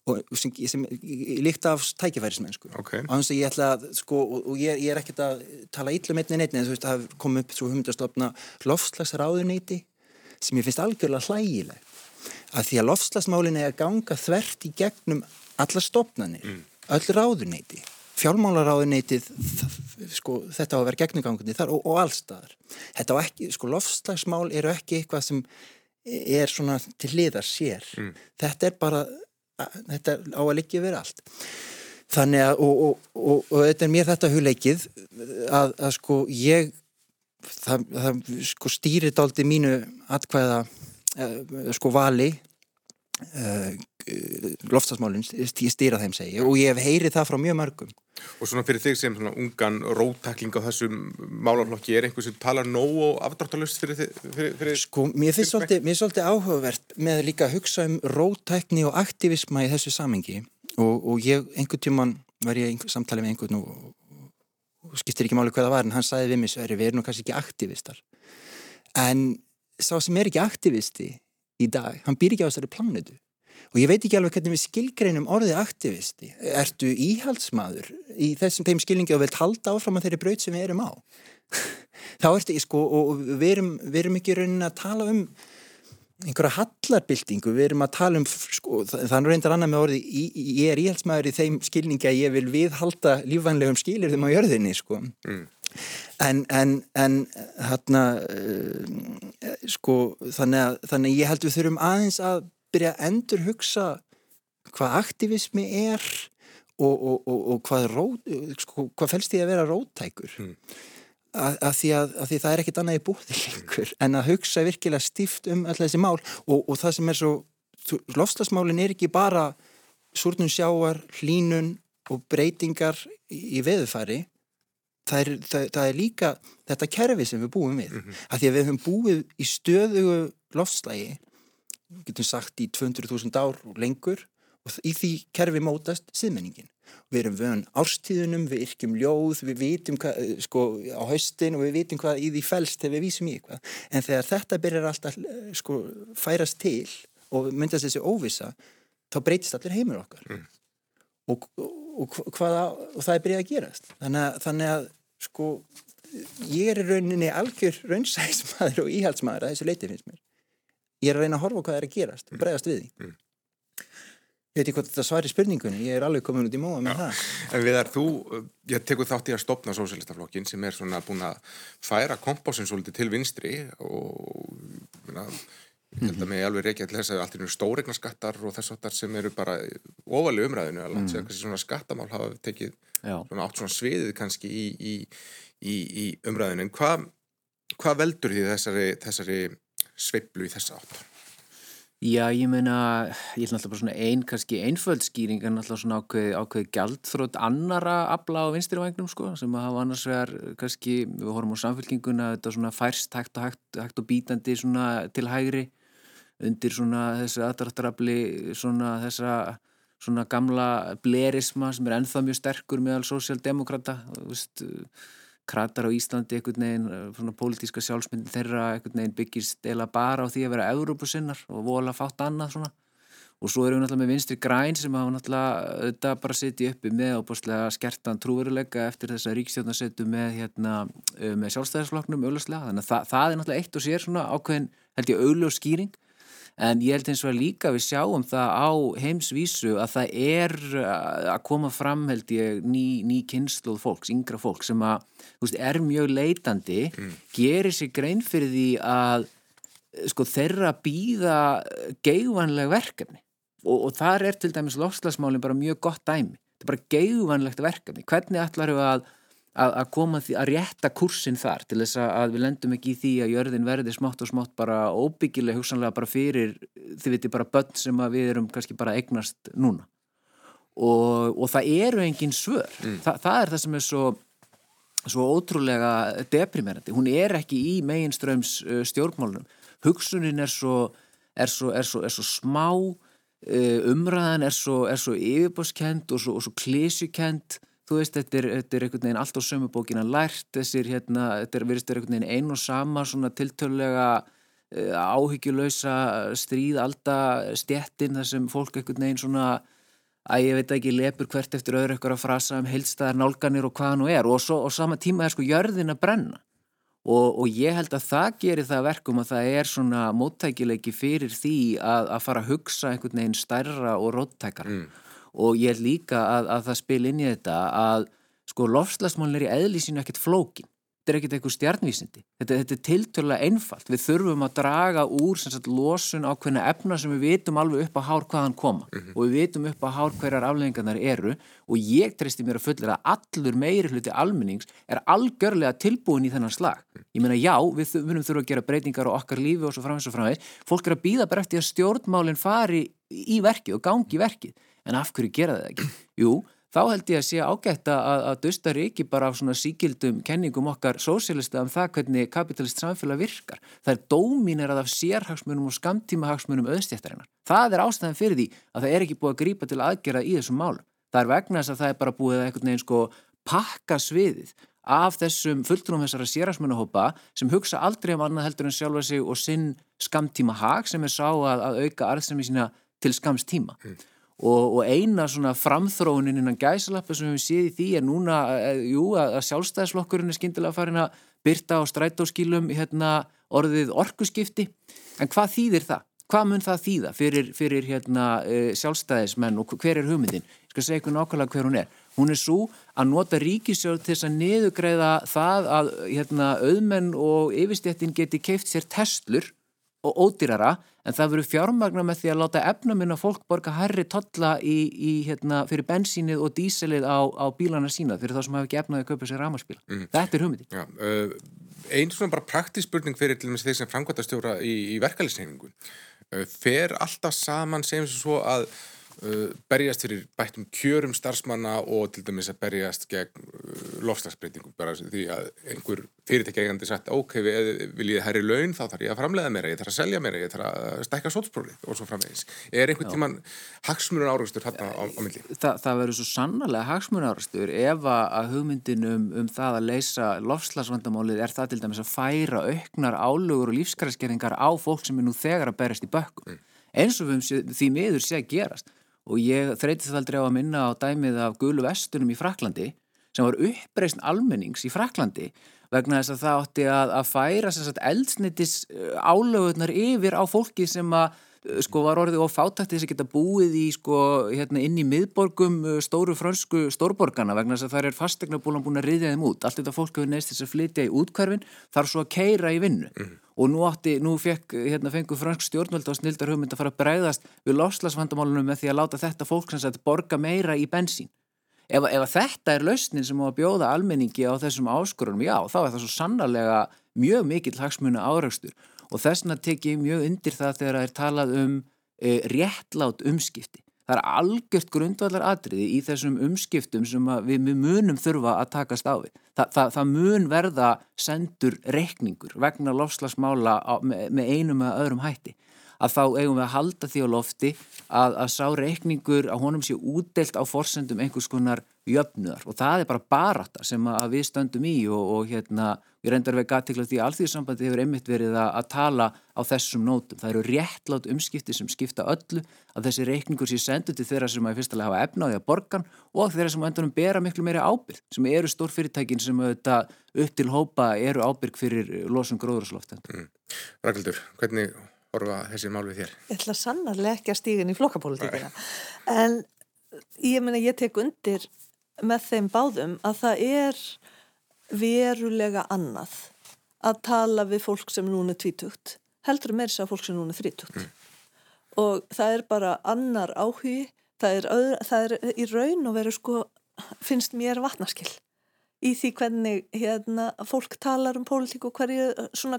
og sem, sem líkt af tækifærismennsku okay. og þannig að ég ætla að sko, og, og ég, ég er ekkert að tala íllum einni neitt en þú veist að það kom upp svo humdastofna lofslagsráðuneyti sem ég finnst algjörlega hlægileg að því að lofslagsmálinu er að ganga þvert í gegnum alla stofnanir, mm. öll ráðuneyti fjármálaráðuneytið sko, þetta á að vera gegnugangunni þar og, og allstaðar. Þetta á ekki, sko lofslagsmál eru ekki eitthvað sem er svona til hliðar sér. Mm. Þetta er bara, þetta á að liggja verið allt. Þannig að, og, og, og þetta er mér þetta hugleikið að, að sko ég, það, það sko stýrir daldi mínu atkvæða uh, sko vali uh, loftasmálinn stýra þeim segja og ég hef heyrið það frá mjög mörgum. Og svona fyrir þig sem svona ungan róttakling á þessum málaflokki er einhvers sem talar nóg og afdráttalust fyrir þig? Sko, mér finnst svolítið, svolítið áhugavert með líka að hugsa um róttakni og aktivisma í þessu samengi og, og ég, einhvern tíman var ég einhver, samtalið með einhvern og, og skiptir ekki máli hvað það var en hann sagði við mig svo er við erum nú kannski ekki aktivistar. En sá sem er ekki aktivisti í dag, hann býr ekki á þessari planetu og ég veit ekki alveg hvernig við skilgreinum orðið aktivisti. Ertu íhaldsmaður í þessum þeim skilningi og vilt halda áfram að þeirri braut sem við erum á? *laughs* Þá ertu ég sko og við erum, við erum ekki raunin að tala um einhverja hallarbildingu, við erum að tala um sko, þannig reyndar annað með orði ég er íhaldsmaður í þeim skilningi að ég vil viðhalda lífvænlegum skilir þeim á jörðinni sko mm. en, en, en hérna uh, sko þannig að, þannig að ég held við þurfum aðeins að byrja að endur hugsa hvað aktivismi er og, og, og, og hvað, rót, sko, hvað fælst því að vera róttækur mm. að, að, því að, að því það er ekkit annað í búið lengur en að hugsa virkilega stíft um alltaf þessi mál og það sem er svo lofslagsmálin er ekki bara súrnum sjáar, hlínun og breytingar í, veðufæri það er, það, það er líka þetta kerfi sem við búum við mm -hmm. að því að við höfum búið í stöðugu lofslægi getum sagt í 200.000 ár og lengur og í því kerfi mótast siðmenningin. Við erum vöðan árstíðunum, við yrkjum ljóð, við vitum hvað, eh, sko, á haustin og við vitum hvað í því fælst þegar við vísum í eitthvað. En þegar þetta byrjar alltaf, eh, sko, færast til og myndast þessi óvisa, þá breytist allir heimur okkar. Mm. Og, og, hvaða, og það er byrjað að gerast. Þannig að, þannig að, sko, ég er rauninni algjör raunsæðismæður og íhaldsmæður að þessu leiti finnst mér ég er að reyna að horfa hvað er að gerast og bregast við því mm. ég veit ekki hvort þetta svar í spurningunni ég er alveg komin út í móa með Já. það En við er þú, ég tekur þátt í að stopna Sósélistaflokkin sem er svona búin að færa kompásin svolítið til vinstri og na, Ég held að mig alveg reykja að allt er stóregnarskattar og þess aftar sem eru bara ofalega umræðinu að langt sér kannski svona skattamál hafa tekið Já. svona átt svona sviðið kannski í, í, í, í umræðinu en hvað hva veldur því þessari, þessari sveiblu í þessa átt? Já, ég meina, ég ætla alltaf bara svona einn, kannski einföld skýring en alltaf svona ákveð, ákveð gjaldþrótt annara afla á vinstirivægnum sko, sem að hafa annars vegar, kannski, við horfum á samfélkinguna, þetta svona færst hægt og hægt, hægt og bítandi svona til hægri undir svona þessu aðdraftarafli svona þessa svona gamla blerisma sem er ennþá mjög sterkur meðal sósjaldemokrata kratar á Íslandi einhvern veginn, svona pólitíska sjálfsmyndin þeirra einhvern veginn byggist eila bara á því að vera Európusinnar og vola fátt annað svona. Og svo erum við náttúrulega með vinstri græn sem hafa náttúrulega auðvitað bara setið uppi með ábúrslega skertan trúveruleika eftir þess að ríkstjórnarsetu með, hérna, með sjálfstæðarsfloknum auðvitað, þannig að það, það er náttúrulega eitt og sér svona ákveðin, held ég, auðvitað skýring En ég held eins og að líka við sjáum það á heimsvísu að það er að koma fram held ég ný, ný kynsluð fólks, yngra fólk sem að veist, er mjög leitandi, mm. gerir sér grein fyrir því að sko, þeirra býða geigvanlega verkefni og, og þar er til dæmis lofslagsmálinn bara mjög gott dæmi. Þetta er bara geigvanlegt verkefni. Hvernig ætlar við að að, að koma því að rétta kursin þar til þess að við lendum ekki í því að jörðin verði smátt og smátt bara óbyggileg hugsanlega bara fyrir þið viti bara börn sem við erum kannski bara eignast núna. Og, og það eru engin svör. Mm. Þa, það er það sem er svo svo ótrúlega deprimerandi hún er ekki í meginströms uh, stjórnmálunum. Hugsunin er svo, er svo, er svo, er svo smá uh, umræðan er svo, svo yfirbóskend og svo klísjukend þú veist, þetta er, þetta er einhvern veginn allt á sömu bókina lært, þessir hérna, þetta er verið einhvern veginn ein og sama svona tiltölulega uh, áhyggjulösa stríð, alltaf stjettin þar sem fólk einhvern veginn svona að ég veit ekki, lepur hvert eftir öðru eitthvað að frasa um heilstæðar nálganir og hvað nú er. Og, svo, og sama tíma er sko jörðin að brenna. Og, og ég held að það gerir það verkum að það er svona móttækileiki fyrir því að, að fara að hugsa einhvern veginn stærra og róttækara. Mm og ég held líka að, að það spil inn í þetta að sko lofslagsmálin er í eðlísinu ekkert flókin. Þetta er ekkert eitthvað stjarnvísindi. Þetta, þetta er tilturlega einfalt. Við þurfum að draga úr sagt, losun á hvernig efna sem við vitum alveg upp á hár hvaðan koma. Mm -hmm. og við vitum upp á hár hverjar afleggingarnar eru. Og ég treysti mér að fullera að allur meiri hluti almennings er algjörlega tilbúin í þennan slag. Ég meina já, við munum þurfa að gera breytingar á okkar lífi og svo framins og framins fólk er að býða bara eftir að stjórnmálinn fari í verkið og gangi verkið en af hverju gera það ekki? Jú, þá held ég að sé ágætt að, að dösta ríki bara á svona síkildum kenningum okkar sósélista um það hvernig kapitalist samfélag virkar. Það er dóminerað af sérhagsmunum og skamtímahagsmunum auðstjættarinnar. Það er ástæðan fyrir því að það er ekki búið að grípa til aðgera í þessum málum. Það er vegna þess að það er bara búið að eitthvað neginn sko pakka sviðið af þessum fulltrúum þessara sérhagsmunahópa sem hugsa aldrei um annað heldur en sjálfa sig og sinn skamtíma hag sem er sá að, að auka arðsemi sína til skamstíma. Mm og, og eina svona framþróunin innan gæsalappa sem við séum í því er núna e, jú, að sjálfstæðisflokkurinn er skindilega farin að byrta á strætóskílum hérna, orðið orkuskipti en hvað þýðir það? Hvað mun það þýða fyrir, fyrir hérna, e, sjálfstæðismenn og hver er hugmyndin? Ég skal segja ykkur nákvæmlega hver hún er. Hún er svo að nota ríkisjóð til þess að niðugreiða það að hérna, auðmenn og yfirstjættin geti keift sér testlur og ódýrara en það verður fjármagna með því að láta efnaminna fólk borga herri totla í, í, hérna, fyrir bensínið og díselið á, á bílana sína fyrir þá sem hafa ekki efnaði að kaupa sér rámaspíla. Mm. Þetta er hugmyndi. Já, uh, einn svona bara praktísk spurning fyrir til og með þeir sem framkvæmtastjóra í, í verkefælisnefningun. Uh, fer alltaf saman sem svo að berjast fyrir bættum kjörum starfsmanna og til dæmis að berjast gegn uh, lofslagsbreytingum bara því að einhver fyrirtækjegandi sagt ok, vil ég herri laun þá þarf ég að framlega meira, ég þarf að selja meira ég þarf að stækka sótsprófið og svo framvegis er einhvern tíman hagsmunur áraustur þarna á, á milli? Þa, það verður svo sannarlega hagsmunur áraustur ef að hugmyndin um, um það að leysa lofslagsvandamálið er það til dæmis að færa auknar álugur og lífskræðskerringar á fólk sem er nú þegar að berjast í bökkum mm. eins og við því miður sé að gerast og ég þreytið aldrei á að minna á dæmið af gulu vestunum í Fraklandi sem var uppreysn almennings í Fraklandi vegna þess að það átti að, að færa eldsnittis álögunar yfir á fólki sem að sko var orðið og fátækt þess að geta búið í sko hérna inn í miðborgum stóru frönsku stórborgarna vegna þess að það er fastegna búin að riðja þeim út. Allt þetta fólk hefur neist þess að flytja í útkvarfin þar svo að keira í vinnu mm. og nú átti, nú fekk, hérna fengur fransk stjórnvöld á snildar hugmynd að fara að bregðast við lofslagsvandamálunum með því að láta þetta fólk sem sagt borga meira í bensín ef, ef þetta er lausnin sem á að bjóða almenningi á þessum áskorunum, já, þá er það svo sannarlega mjög mikill hagsmuna áraustur og þessna tek ég mjög undir það þegar það er talað um e, réttlátt umskipti. Það er algjört grundvallar atriði í þessum umskiptum sem við munum þurfa að takast á við. Þa, það, það mun verða sendur reikningur vegna lofslagsmála á, með, með einum eða öðrum hætti að þá eigum við að halda því á lofti að, að sá reikningur að honum sé útdelt á forsendum einhvers konar jöfnuðar og það er bara barata sem að við stöndum í og, og hérna ég reyndar við gætikla því að alþýðsambandi hefur einmitt verið að, að tala á þessum nótum. Það eru réttlátt umskipti sem skipta öllu að þessi reikningur sé sendu til þeirra sem að fyrstulega hafa efnaði að borgan og þeirra sem endunum bera miklu meiri ábyrg sem eru stórfyrirtækin sem auðvitað upp til hópa eru ábyrg fyrir losum gróðurslóft. Mm. Rakeldur, hvernig orfa þessi mál við þér? Ég ætla sannarlega ekki að stíðin í flokkapólitíkina en ég menna ég tek undir með þeim báðum að það er verulega annað að tala við fólk sem núna er tvítugt heldur þess að fólk sem núna er þrítugt mm. og það er bara annar áhugi það er, öðru, það er í raun og veru sko finnst mér vatnaskill í því hvernig hérna, fólk talar um pólitík og hverju,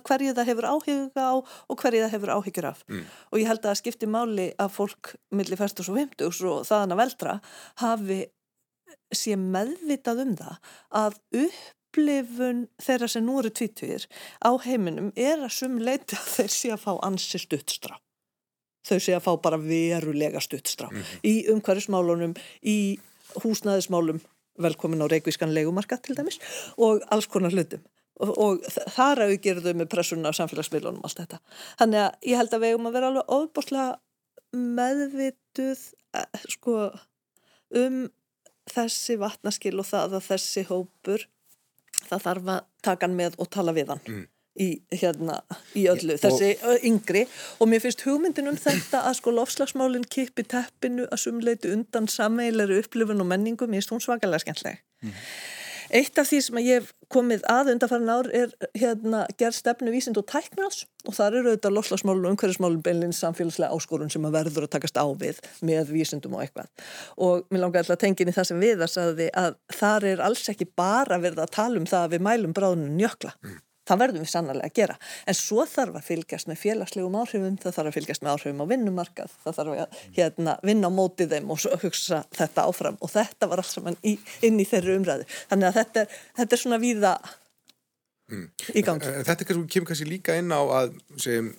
hverju það hefur áhuga á og hverju það hefur áhyggjur af mm. og ég held að það skipti máli að fólk millir 1. og 50 og þaðan að veldra hafi sé meðvitað um það að upplifun þeirra sem nú eru tvítvíðir á heiminum er að sum leiti að þeir sé að fá ansi stuttstrá þau sé að fá bara verulega stuttstrá mm -hmm. í umhverjusmálunum, í húsnæðismálum velkomin á reikvískan legumarka til dæmis og alls konar hlutum og, og þar auðgjörðu þau með pressunna á samfélagsmiðlunum allt þetta. Þannig að ég held að við eigum að vera alveg ofbúslega meðvituð eh, sko um þessi vatnaskil og það að þessi hópur það þarf að taka hann með og tala við hann. Mm í, hérna, í öllu, þessi og, yngri og mér finnst hugmyndin um þetta að sko lofslagsmálinn kipi teppinu að sumleiti undan sammeilari upplifun og menningu, mér finnst hún svakalega skemmtleg mm. Eitt af því sem ég hef komið að undanfærin ár er hérna gerð stefnu vísind og tæknars og þar eru auðvitað lofslagsmálun og umhverfismálun beinleins samfélagslega áskorun sem að verður að takast á við með vísindum og eitthvað. Og mér langar alltaf að tengja inn í það sem við að, að þar er alls ekki bara verið að tala um það að við mælum bráðunum njökla mm það verðum við sannlega að gera. En svo þarf að fylgjast með félagslegum áhrifum það þarf að fylgjast með áhrifum á vinnumarkað það þarf að hérna, vinna á mótið þeim og hugsa þetta áfram. Og þetta var alls saman í, inn í þeirri umræðu. Þannig að þetta er, þetta er svona víða mm. í gangi. Eh, Þetta kemur kannski líka inn á að sem,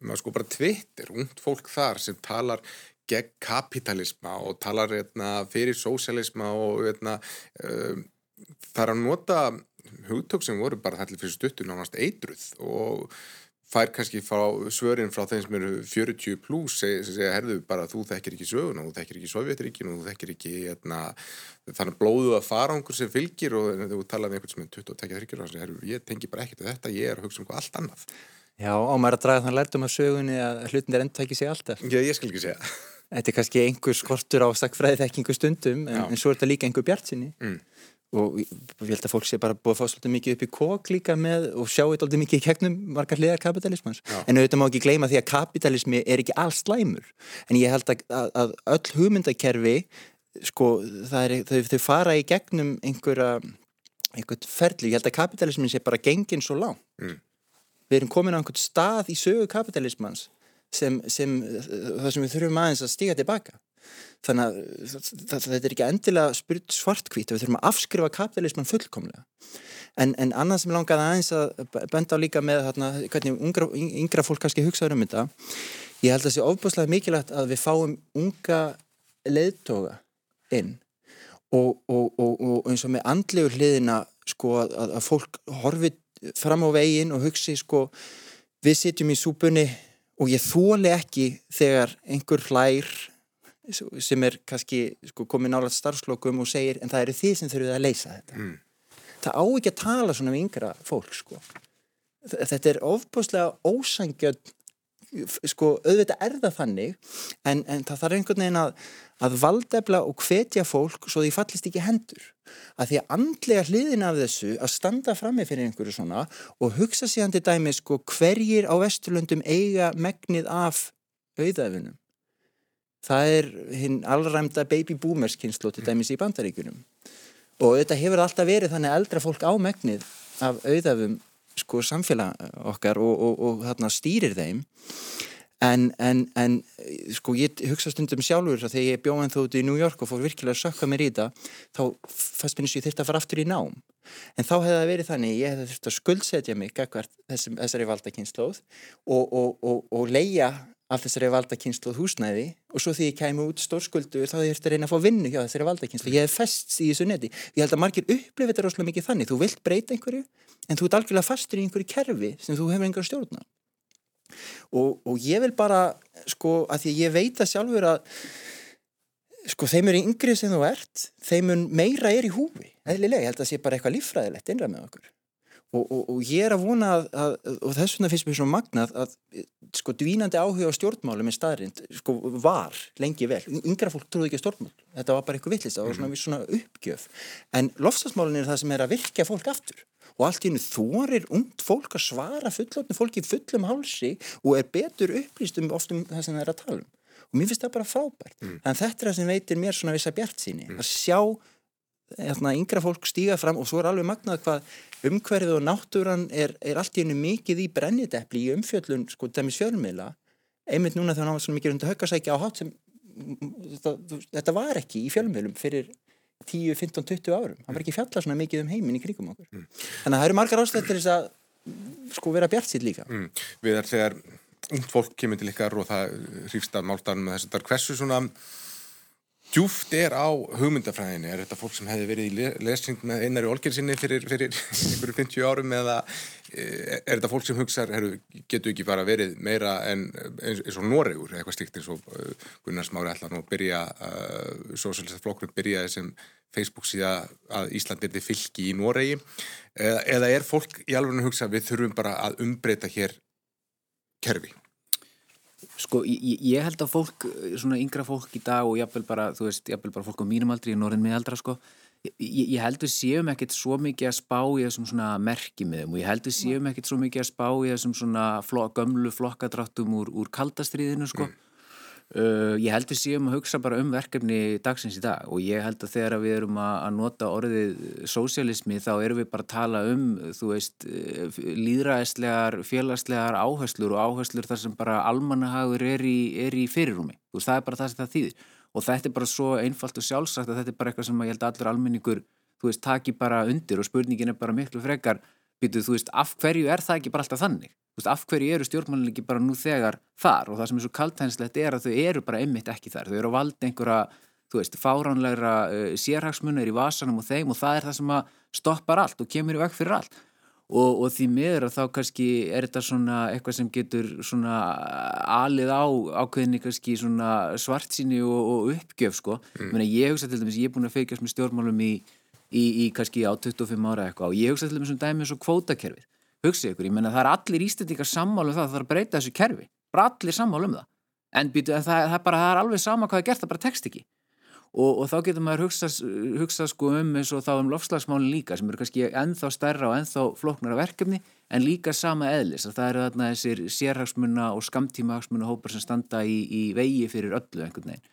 maður sko bara tvittir ungd fólk þar sem talar gegn kapitalisma og talar eitna, hérna, fyrir sósialisma og eitna, uh, það er að nota hugtök sem voru bara þallir fyrir stuttu nánast eitruð og fær kannski frá svörin frá þeim sem eru 40 pluss sem segja, herðu bara þú þekkir ekki sögun og þú þekkir ekki Sovjetríkin og þú þekkir ekki etna, þannig blóðu að fara á einhver sem fylgir og þú talaði með einhvern sem er 20-30 og herru ég tengi bara ekkert þetta, ég er að hugsa um hvað allt annað. Já, og maður er að draga þann lærdum af sögunni að hlutin er ekki sig alltaf? Já, ég skal ekki segja. Þetta er kannski einhver skortur á stakfræði þekkingu stundum en, en svo er þetta líka einhver bjart sinni mm og ég held að fólk sé bara búið að fá svolítið mikið upp í kók líka með og sjá eitthvað svolítið mikið í kegnum margar hliðar kapitalismans Já. en auðvitað má ekki gleyma því að kapitalismi er ekki alls slæmur. En ég held að, að, að öll hugmyndakerfi sko er, þau, þau fara í gegnum einhverja einhvert ferli, ég held að kapitalismin sé bara gengin svo lág mm. við erum komin á einhvert stað í sögu kapitalismans sem, sem það sem við þurfum aðeins að stíga tilbaka þannig að þetta er ekki endilega spurt svartkvít við þurfum að afskrifa kapitalisman fullkomlega. En, en annað sem langaði aðeins að benda á líka með þarna, hvernig ungra, yngra fólk kannski hugsaður um þetta. Ég held að það sé ofbúslega mikilvægt að við fáum unga leðtoga inn og, og, og, og eins og með andlegu hliðina sko að, að fólk horfi fram á veginn og hugsi sko við sitjum í súpunni og ég þóli ekki þegar einhver hlær sem er kannski sko, komið nálega starfslokum og segir en það eru þið sem þurfið að leysa þetta mm. það á ekki að tala svona um yngra fólk sko. þetta er ofbúslega ósangjöld sko auðvitað er það þannig en, en það þarf einhvern veginn að, að valdefla og hvetja fólk svo því fallist ekki hendur að því að andlega hliðin af þessu að standa frammi fyrir einhverju svona og hugsa síðan til dæmi sko hverjir á Vesturlöndum eiga megnið af auðæfunum það er hinn allræmda baby boomers kynslu til dæmis í bandaríkunum og þetta hefur alltaf verið þannig að eldra fólk á megnið af auðæfum sko samfélag okkar og, og, og þarna stýrir þeim. En, en, en sko ég hugsa stundum sjálfur þegar ég bjóð en þú út í New York og fór virkilega að sökka mér í það þá fannst mér eins og ég þurfti að fara aftur í nám. En þá hefði það verið þannig ég hefði þurfti að skuldsetja mig þessum, þessari valdakynnslóð og, og leia af þessari valdakynsluð húsnæði og svo því ég kæmi út stórskuldur þá þurfti að reyna að fá vinnu hjá þessari valdakynslu. Ég hef fest í þessu neti. Ég held að margir upplifir þetta rosalega mikið þannig. Þú vilt breyta einhverju en þú ert algjörlega fastur í einhverju kerfi sem þú hefur einhverju stjórna og, og ég vil bara sko að því ég veit að sjálfur að sko þeim eru yngri sem þú ert þeim meira er í húfi eðlilega, ég held að það sé bara eitthvað líffræðilegt innra með okkur Og, og, og ég er að vona að, að og þess vegna finnst mér svona magnað að sko dvínandi áhuga á stjórnmálum er staðrind, sko var lengi vel. Yngra fólk trúði ekki á stjórnmál. Þetta var bara eitthvað villist, það var svona, svona uppgjöf. En lofstafsmálun er það sem er að virkja fólk aftur. Og allt í hennu þorir ungt fólk að svara fullotni fólki fullum hálsi og er betur upplýst um oftum það sem það er að tala um. Og mér finnst það bara frábært. Mm. en þetta er það sem veitir mér svona vissa bjart síni mm. að sjá Hérna, yngra fólk stíga fram og svo er alveg magnað hvað umhverfið og náttúran er, er allt í hennu mikið í brennidepli í umfjöllun sko dæmis fjölmiðla einmitt núna þegar hann var svona mikið undir höggasækja á hátt sem þetta, þetta var ekki í fjölmiðlum fyrir 10, 15, 20 árum hann var ekki fjallað svona mikið um heiminn í kringum okkur mm. þannig að það eru margar ástættir þess að sko vera bjart síð líka mm. Við erum þegar ungd fólk kemur til ykkar og það hrýfst að máltaðum með þess að hversu svona djúft er á hugmyndafræðinni. Er þetta fólk sem hefði verið í lesing með einari olgersinni fyrir, fyrir *laughs* einhverju 50 árum eða eh, er þetta fólk sem hugsa getur ekki bara verið meira en eins, og Noregur eitthvað stíkt eins og uh, Gunnar Smári allan og byrja uh, eh, Sósálista flokkur byrjaði sem Facebook síða að Ísland byrði fylgi í Noregi. Eða, eða er fólk í alveg að hugsa við þurfum bara að umbreyta hér kerfi Sko, ég, ég held að fólk, svona yngra fólk í dag og jáfnvel bara, þú veist, jáfnvel bara fólk á mínum aldri í norðin miðaldra, sko ég, ég held að séum ekkert svo mikið að spá í þessum svona merkimiðum og ég held að séum ekkert svo mikið að spá í þessum svona flok, gömlu flokkadráttum úr, úr kaldastriðinu, sko mm. Uh, ég held við síðan að hugsa bara um verkefni dagsins í dag og ég held að þegar við erum að, að nota orðið sósialismi þá erum við bara að tala um þú veist eh, líðræðislegar, félagslegar áherslur og áherslur þar sem bara almannahagur er í, er í fyrirrumi þú veist það er bara það sem það þýðir. Og þetta er bara svo einfalt og sjálfsagt að þetta er bara eitthvað sem ég held allur almenningur þú veist taki bara undir og spurningin er bara miklu frekar býtuð þú veist af hverju er það ekki bara alltaf þannig? Veist, af hverju eru stjórnmálinn ekki bara nú þegar þar? Og það sem er svo kaltænslegt er að þau eru bara einmitt ekki þar, þau eru að valda einhverja þú veist, fáránlegra uh, sérhagsmunir í vasanum og þeim og það er það sem að stoppar allt og kemur í vekk fyrir allt. Og, og því miður að þá kannski er þetta svona eitthvað sem getur svona alið á ákveðinni kannski svona svartsýni og, og uppgjöf sko, mm. Ég hugsa til dæmis, ég er búin að feikast með stjórnmálum í, í, í kannski á 25 ára eitthvað. Og ég hugsa til dæmis um dæmi eins og kvótakerfið. Hugsið ykkur, ég menna það er allir ístendingar sammálu um það að það er að breyta þessu kerfi. Bara allir sammálu um það. En býtu, það, það, er bara, það er alveg sama hvað það er gert, það bara tekst ekki. Og, og þá getur maður hugsað hugsa sko um eins og þá um lofslagsmálin líka sem eru kannski ennþá stærra og ennþá floknara verkefni en líka sama eðlis. Að það eru þarna þessir sérhagsmuna og skamtímahagsmuna hópar sem standa í, í vegi fyrir öllu einhvern veginn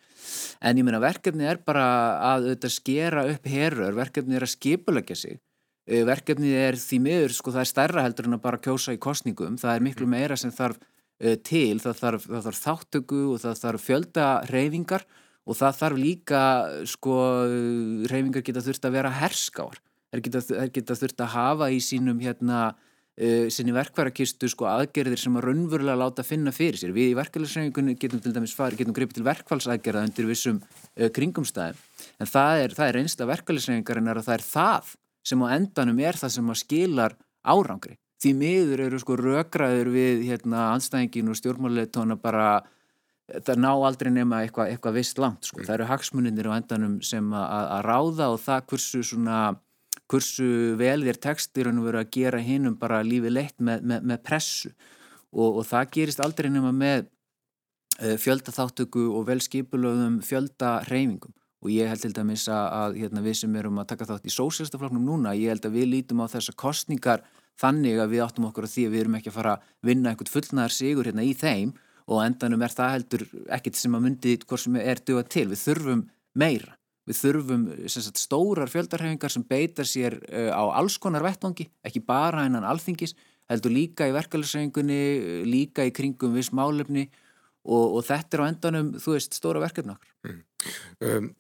en ég menna verkefni er bara að auðvitað skera upp herrör, verkefni er að skipulegja sig. Eh, verkefnið er því miður, sko það er stærra heldur en að bara kjósa í kostningum, það er miklu mm. meira sem þarf uh, til, það þarf, það þarf þáttöku og það þarf fjölda reyfingar og það þarf líka sko reyfingar geta þurft að vera herskáar, það geta, geta þurft að hafa í sínum hérna uh, sinni verkværakistu sko aðgerðir sem að raunverulega láta finna fyrir sér, við í verkefælisreyfingunni getum til dæmis farið, getum gripið til verkfallsaðgerða undir vissum uh, kringumstæðum en það er, það er einsla verkefælisreyfingar en það er það sem á endanum er það sem að skilar árangri. Því miður eru sko rökraður við hérna anstæðingin og stjórnmáleitóna bara það ná aldrei nema eitthvað eitthva vist langt sko. Mm. Það eru hagsmuninir á endanum sem að ráða og það kursu svona kursu vel þér tekstir en veru að gera hinnum bara lífið leitt með, með, með pressu. Og, og það gerist aldrei nema með uh, fjöldaþáttöku og velskipulöðum fjöldareyfingum og ég held til dæmis að, hérna, við sem erum að taka þátt í sósélstafloknum núna, ég held að við lítum á þessa kostningar þannig að við áttum okkur á því að við erum ekki að fara að vinna eitthvað fullnaðar sigur hérna í þeim. Og endanum er það heldur ekkit sem að myndi hvort sem er duða til, við þurfum meira, við þurfum sagt, stórar fjöldarhefingar sem beitar sér uh, á alls konar vettvangi, ekki bara einan alþingis, heldur líka í verkefælisreifingunni, líka í kringum viss málefni og, og þetta er á endanum, þú veist, stóra verkefni okkur. Mm. Um,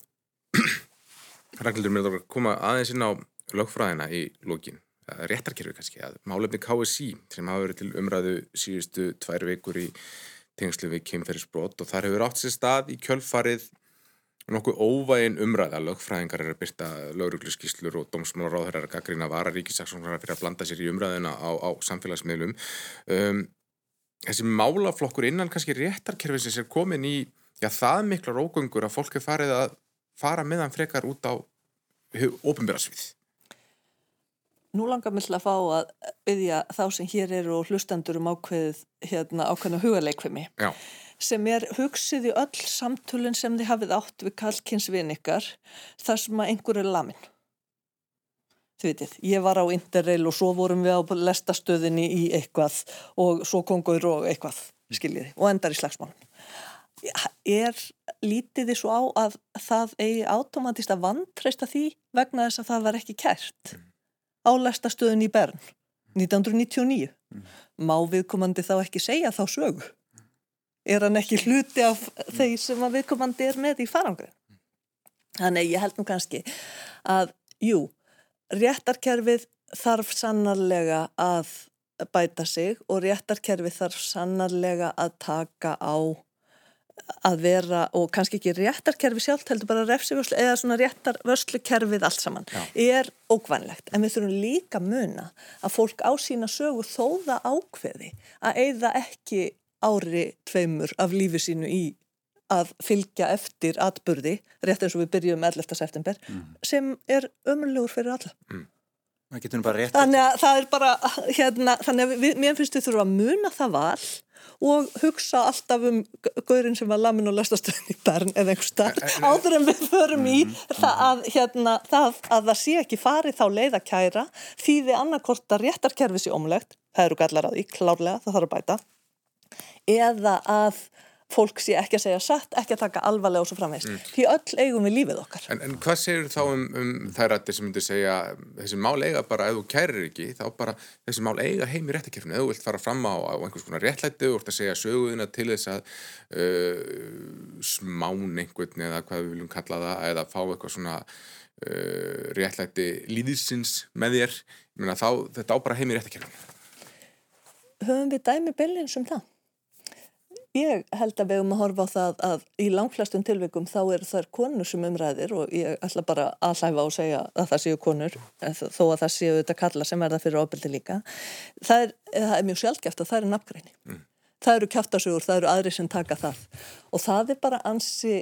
*clears throat* Ragnhildur, mér er að koma aðeins inn á lögfræðina í lókin, réttarkerfi kannski, að málefni KSI sem hafa verið til umræðu síðustu tvær vikur í tengslu við kemferðisbrot og þar hefur átt sér stað í kjölfarið nokkuð óvægin umræða, lögfræðingar er að byrta laurugluskíslur og dómsmálaráður er að gaggrina vararíkisaksóknar fyrir að blanda sér í umræðina á, á samfélagsmiðlum. Um, þessi málaflokkur innan kannski réttarkerfisins er komin í já, það mikla rógöngur að fólk er farið að fara meðan frekar út á ofinbjörnsvið? Nú langar mér til að fá að byggja þá sem hér eru og hlustendur um ákveð hérna, ákveðna hugaleikvimi sem er hugsið í öll samtölinn sem þið hafið átt við kallkynnsvinn ykkar þar sem að einhver er lamin. Þið veitir, ég var á Interrail og svo vorum við á lestastöðinni í eitthvað og svo kongur og eitthvað, skiljiði, og endar í slagsmálum er lítið því svo á að það eigi átomatist að vantreysta því vegna þess að það var ekki kært mm. á lestastöðun í Bern 1999 mm. má viðkomandi þá ekki segja þá sögu er hann ekki hluti af þeir sem að viðkomandi er með í farangu þannig ég held nú kannski að jú, réttarkerfið þarf sannarlega að bæta sig og réttarkerfið þarf sannarlega að taka á að vera og kannski ekki réttarkerfi sjálf heldur bara refsivörslu eða svona réttarvörslukerfið allt saman Já. er ókvænlegt en við þurfum líka muna að fólk á sína sögu þóða ákveði að eigða ekki ári tveimur af lífi sínu í að fylgja eftir atbyrði rétt eins og við byrjum 11. september mm. sem er ömurlegur fyrir alla mm. Þannig að það er bara hérna, þannig að við, mér finnst við þurfum að muna það val og hugsa alltaf um gaurinn sem var lamin og lestastöðin í Bern eða einhver starf áður en við förum í mm, mm, það að, hérna, það að það sé ekki farið þá leið að kæra því þið annarkort að réttarkerfi sé omlegt, það eru gallar á því, klárlega, það þarf að bæta eða að fólk sé ekki að segja satt, ekki að taka alvarlega og svo framveist. Mm. Því öll eigum við lífið okkar. En, en hvað segir þá um, um þær rættir sem myndir segja þessi mál eiga bara, ef þú kærir ekki, þá bara þessi mál eiga heim í réttakefni, ef þú vilt fara fram á, á einhvers konar réttlæti og orðið að segja söguðina til þess að uh, smán einhvern eða hvað við viljum kalla það, eða fá eitthvað svona uh, réttlæti líðsins með þér, Menna, þá, þetta á bara heim í réttakefni. Höfum við dæmi bellins um það? Ég held að við höfum að horfa á það að í langflestum tilvikum þá eru þar konur sem umræðir og ég ætla bara að hlæfa og segja að það séu konur þó að það séu þetta kalla sem er það fyrir ofbeldi líka. Það er, það er mjög sjálfgeft að það er nafngræni. Mm. Það eru kæftasugur, það eru aðri sem taka það og það er bara ansi,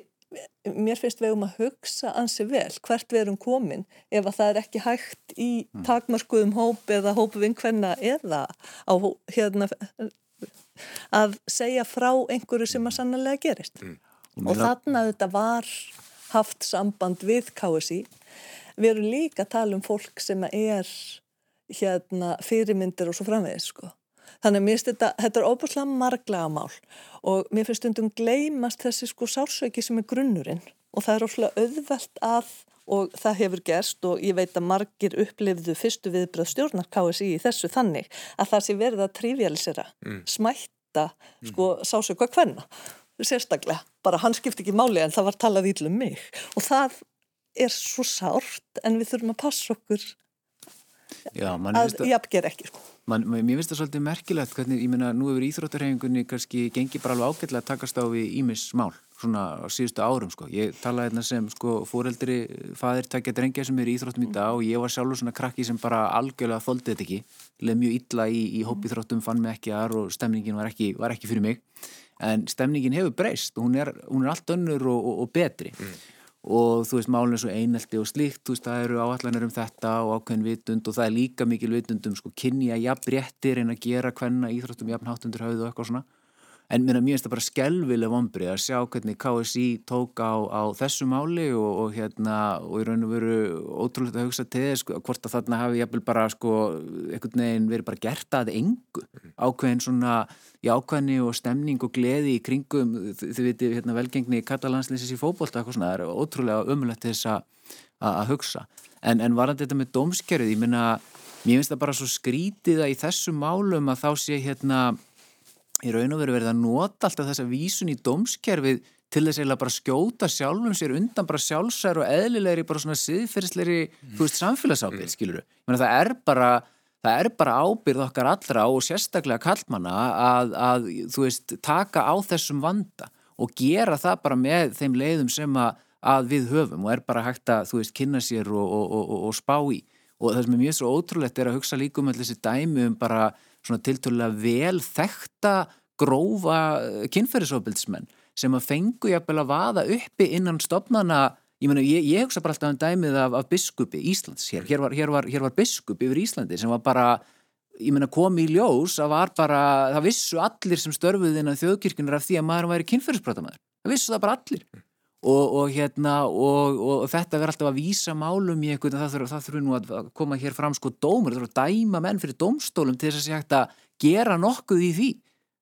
mér finnst við um að hugsa ansi vel hvert við erum komin ef að það er ekki hægt í mm. takmarskuðum hóp eða hópu vinkvenna eða á hérna að segja frá einhverju sem að sannlega gerist. Mm. og þarna þetta var haft samband við KSI við erum líka að tala um fólk sem er hérna fyrirmyndir og svo framvegis sko. Þannig að mér finnst þetta, þetta er óbúslega marglega mál. Og mér finnst stundum gleymast þessi sko sársöki sem er grunnurinn. Og það er óslega auðvelt að og það hefur gerst og ég veit að margir upplifðu fyrstu viðbröð stjórnar KSI í þessu þannig að það sé verið að trivialisera, mm. smætta sko mm. sásöku að hvenna sérstaklega, bara hann skipti ekki máli en það var talað ílum mig og það er svo sárt en við þurfum að passa okkur Já, að jafnger ekki sko. man, Mér finnst það svolítið merkilegt hvernig, ég menna, nú hefur íþróttarhefingunni kannski gengið bara alveg ágætlega að takast á við ímis mál svona á síðustu árum sko. Ég talaði hérna sem sko fóreldri, fadir takja drengja sem eru í Íþróttum í dag og ég var sjálfur svona krakki sem bara algjörlega þóldið þetta ekki. Leð mjög illa í, í hópíþróttum, fann mig ekki aðar og stemningin var ekki, var ekki fyrir mig. En stemningin hefur breyst og hún er, hún er allt önnur og, og, og betri. Mm. og þú veist málun er svo einelti og slíkt þú veist það eru áallanir um þetta og ákveðin vitund og það er líka mikil vitund um sko kynja jafn réttir en að gera hvenna íþróttum jafn háttundur höfðu og eitthvað svona en mér finnst það bara skelvileg vombrið að sjá hvernig KSI tók á, á þessu máli og, og hérna og í raun og veru ótrúlega að hugsa til þess sko, hvort að þarna hafi jafnvel bara sko einhvern veginn verið bara gert að engu. Ákveðin svona í ákveðni og stemning og gleði í kringum þið viti hérna velgengni katalansleisis í fókbólta eitthvað svona, það er ótrúlega ömulegt þess að hugsa. En, en varandi þetta með dómskerfið, ég minna mér finnst það bara svo skrítið að í þessu málum að þá sé hérna í raun og veru verið að nota alltaf þessa vísun í dómskerfið til þess að bara skjóta sjálfum sér undan bara sjálfsær og eðlilegri bara svona siðferðslegri, mm. þú veist, samfélagsábyrð, mm. skiluru. Ég meina það er bara það er bara ábyrð okkar allra og sérstaklega kallmanna að, að þú veist, taka á þessum vanda og gera það bara með þeim leiðum sem að, að við höfum og er bara hægt að, þú veist, kynna sér og, og, og, og spá í og það sem er mjög svo ótrúlegt er að hugsa líka um allir þessi dæmi um bara svona tilturlega vel þekta grófa eh, kynferðisofbildsmenn sem að fengu jafnvel að vaða uppi innan stopnana ég, meni, ég, ég hugsa bara alltaf um dæmið af, af biskupi Íslands. Hér, hér var, hér, var, hér var biskup yfir Íslandi sem var bara komi í ljós að var bara það vissu allir sem störfuði innan þjóðkirkunar af því að maður væri kynferðisbrotamæður. Það vissu það bara allir og, og hérna og, og, þetta verður alltaf að vísa málum í einhvern það þurfur þurf nú að koma hér fram sko dómur, það þurfur að dæma menn fyrir dómstólum til þess að sé hægt að gera nokkuð í því.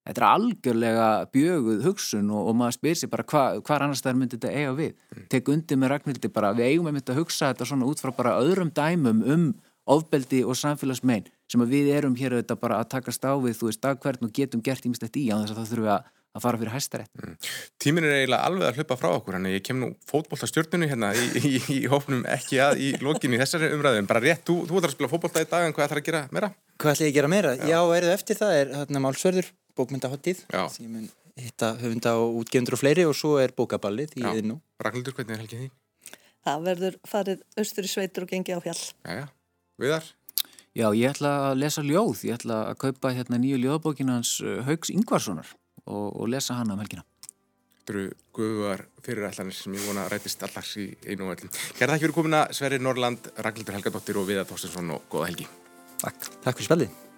Þetta er algjörlega bjöguð hugsun og maður spyr sér bara hvað hva annars það er myndið þetta eiga við? Mm. tek undir með Ragnhildi bara við eigum að mynda að hugsa þetta svona út frá bara öðrum dæmum um ofbeldi og samfélagsmein sem að við erum hér auðvitað bara að taka stáfið þú veist dagverðin og getum gert ímestett í á þess að það þurfum að að fara fyrir hæstarétt. Mm. Tímin er eiginlega alveg að hlaupa frá okkur, þannig ég kem nú fótbollastjórnunu hérna í, í, í, í hófnum ekki að í lokinni þessari umræðum. Bara rétt, þú, þú ætlar að spila fótbollta í dag en hvað ætlar að gera meira? Hvað ætlar ég að gera meira? Já, Já eruð eftir það er hérna málsverður, bókmyndahottið sem ég mun hitta höfunda og útgefundur og fleiri og svo er bókaballið í þinn nú. Ragnhildur, hvernig er helgið því? Það verður farið austur í sveitur og gengi á fjall. Já, ég ætla að lesa ljóð. Ég ætla að kaupa hérna nýju ljóðbókinans uh, Haugs Ingvarssonar og, og lesa hana um helgina. Þetta eru guðuar fyrirætlanir sem ég vona rætist allars í einu og öllum. Kæra þakk fyrir komina Sverri Norrland, Ragnhildur Helgadóttir og Viða Þorstinsson og góða helgi. Takk. Takk fyrir spjallið.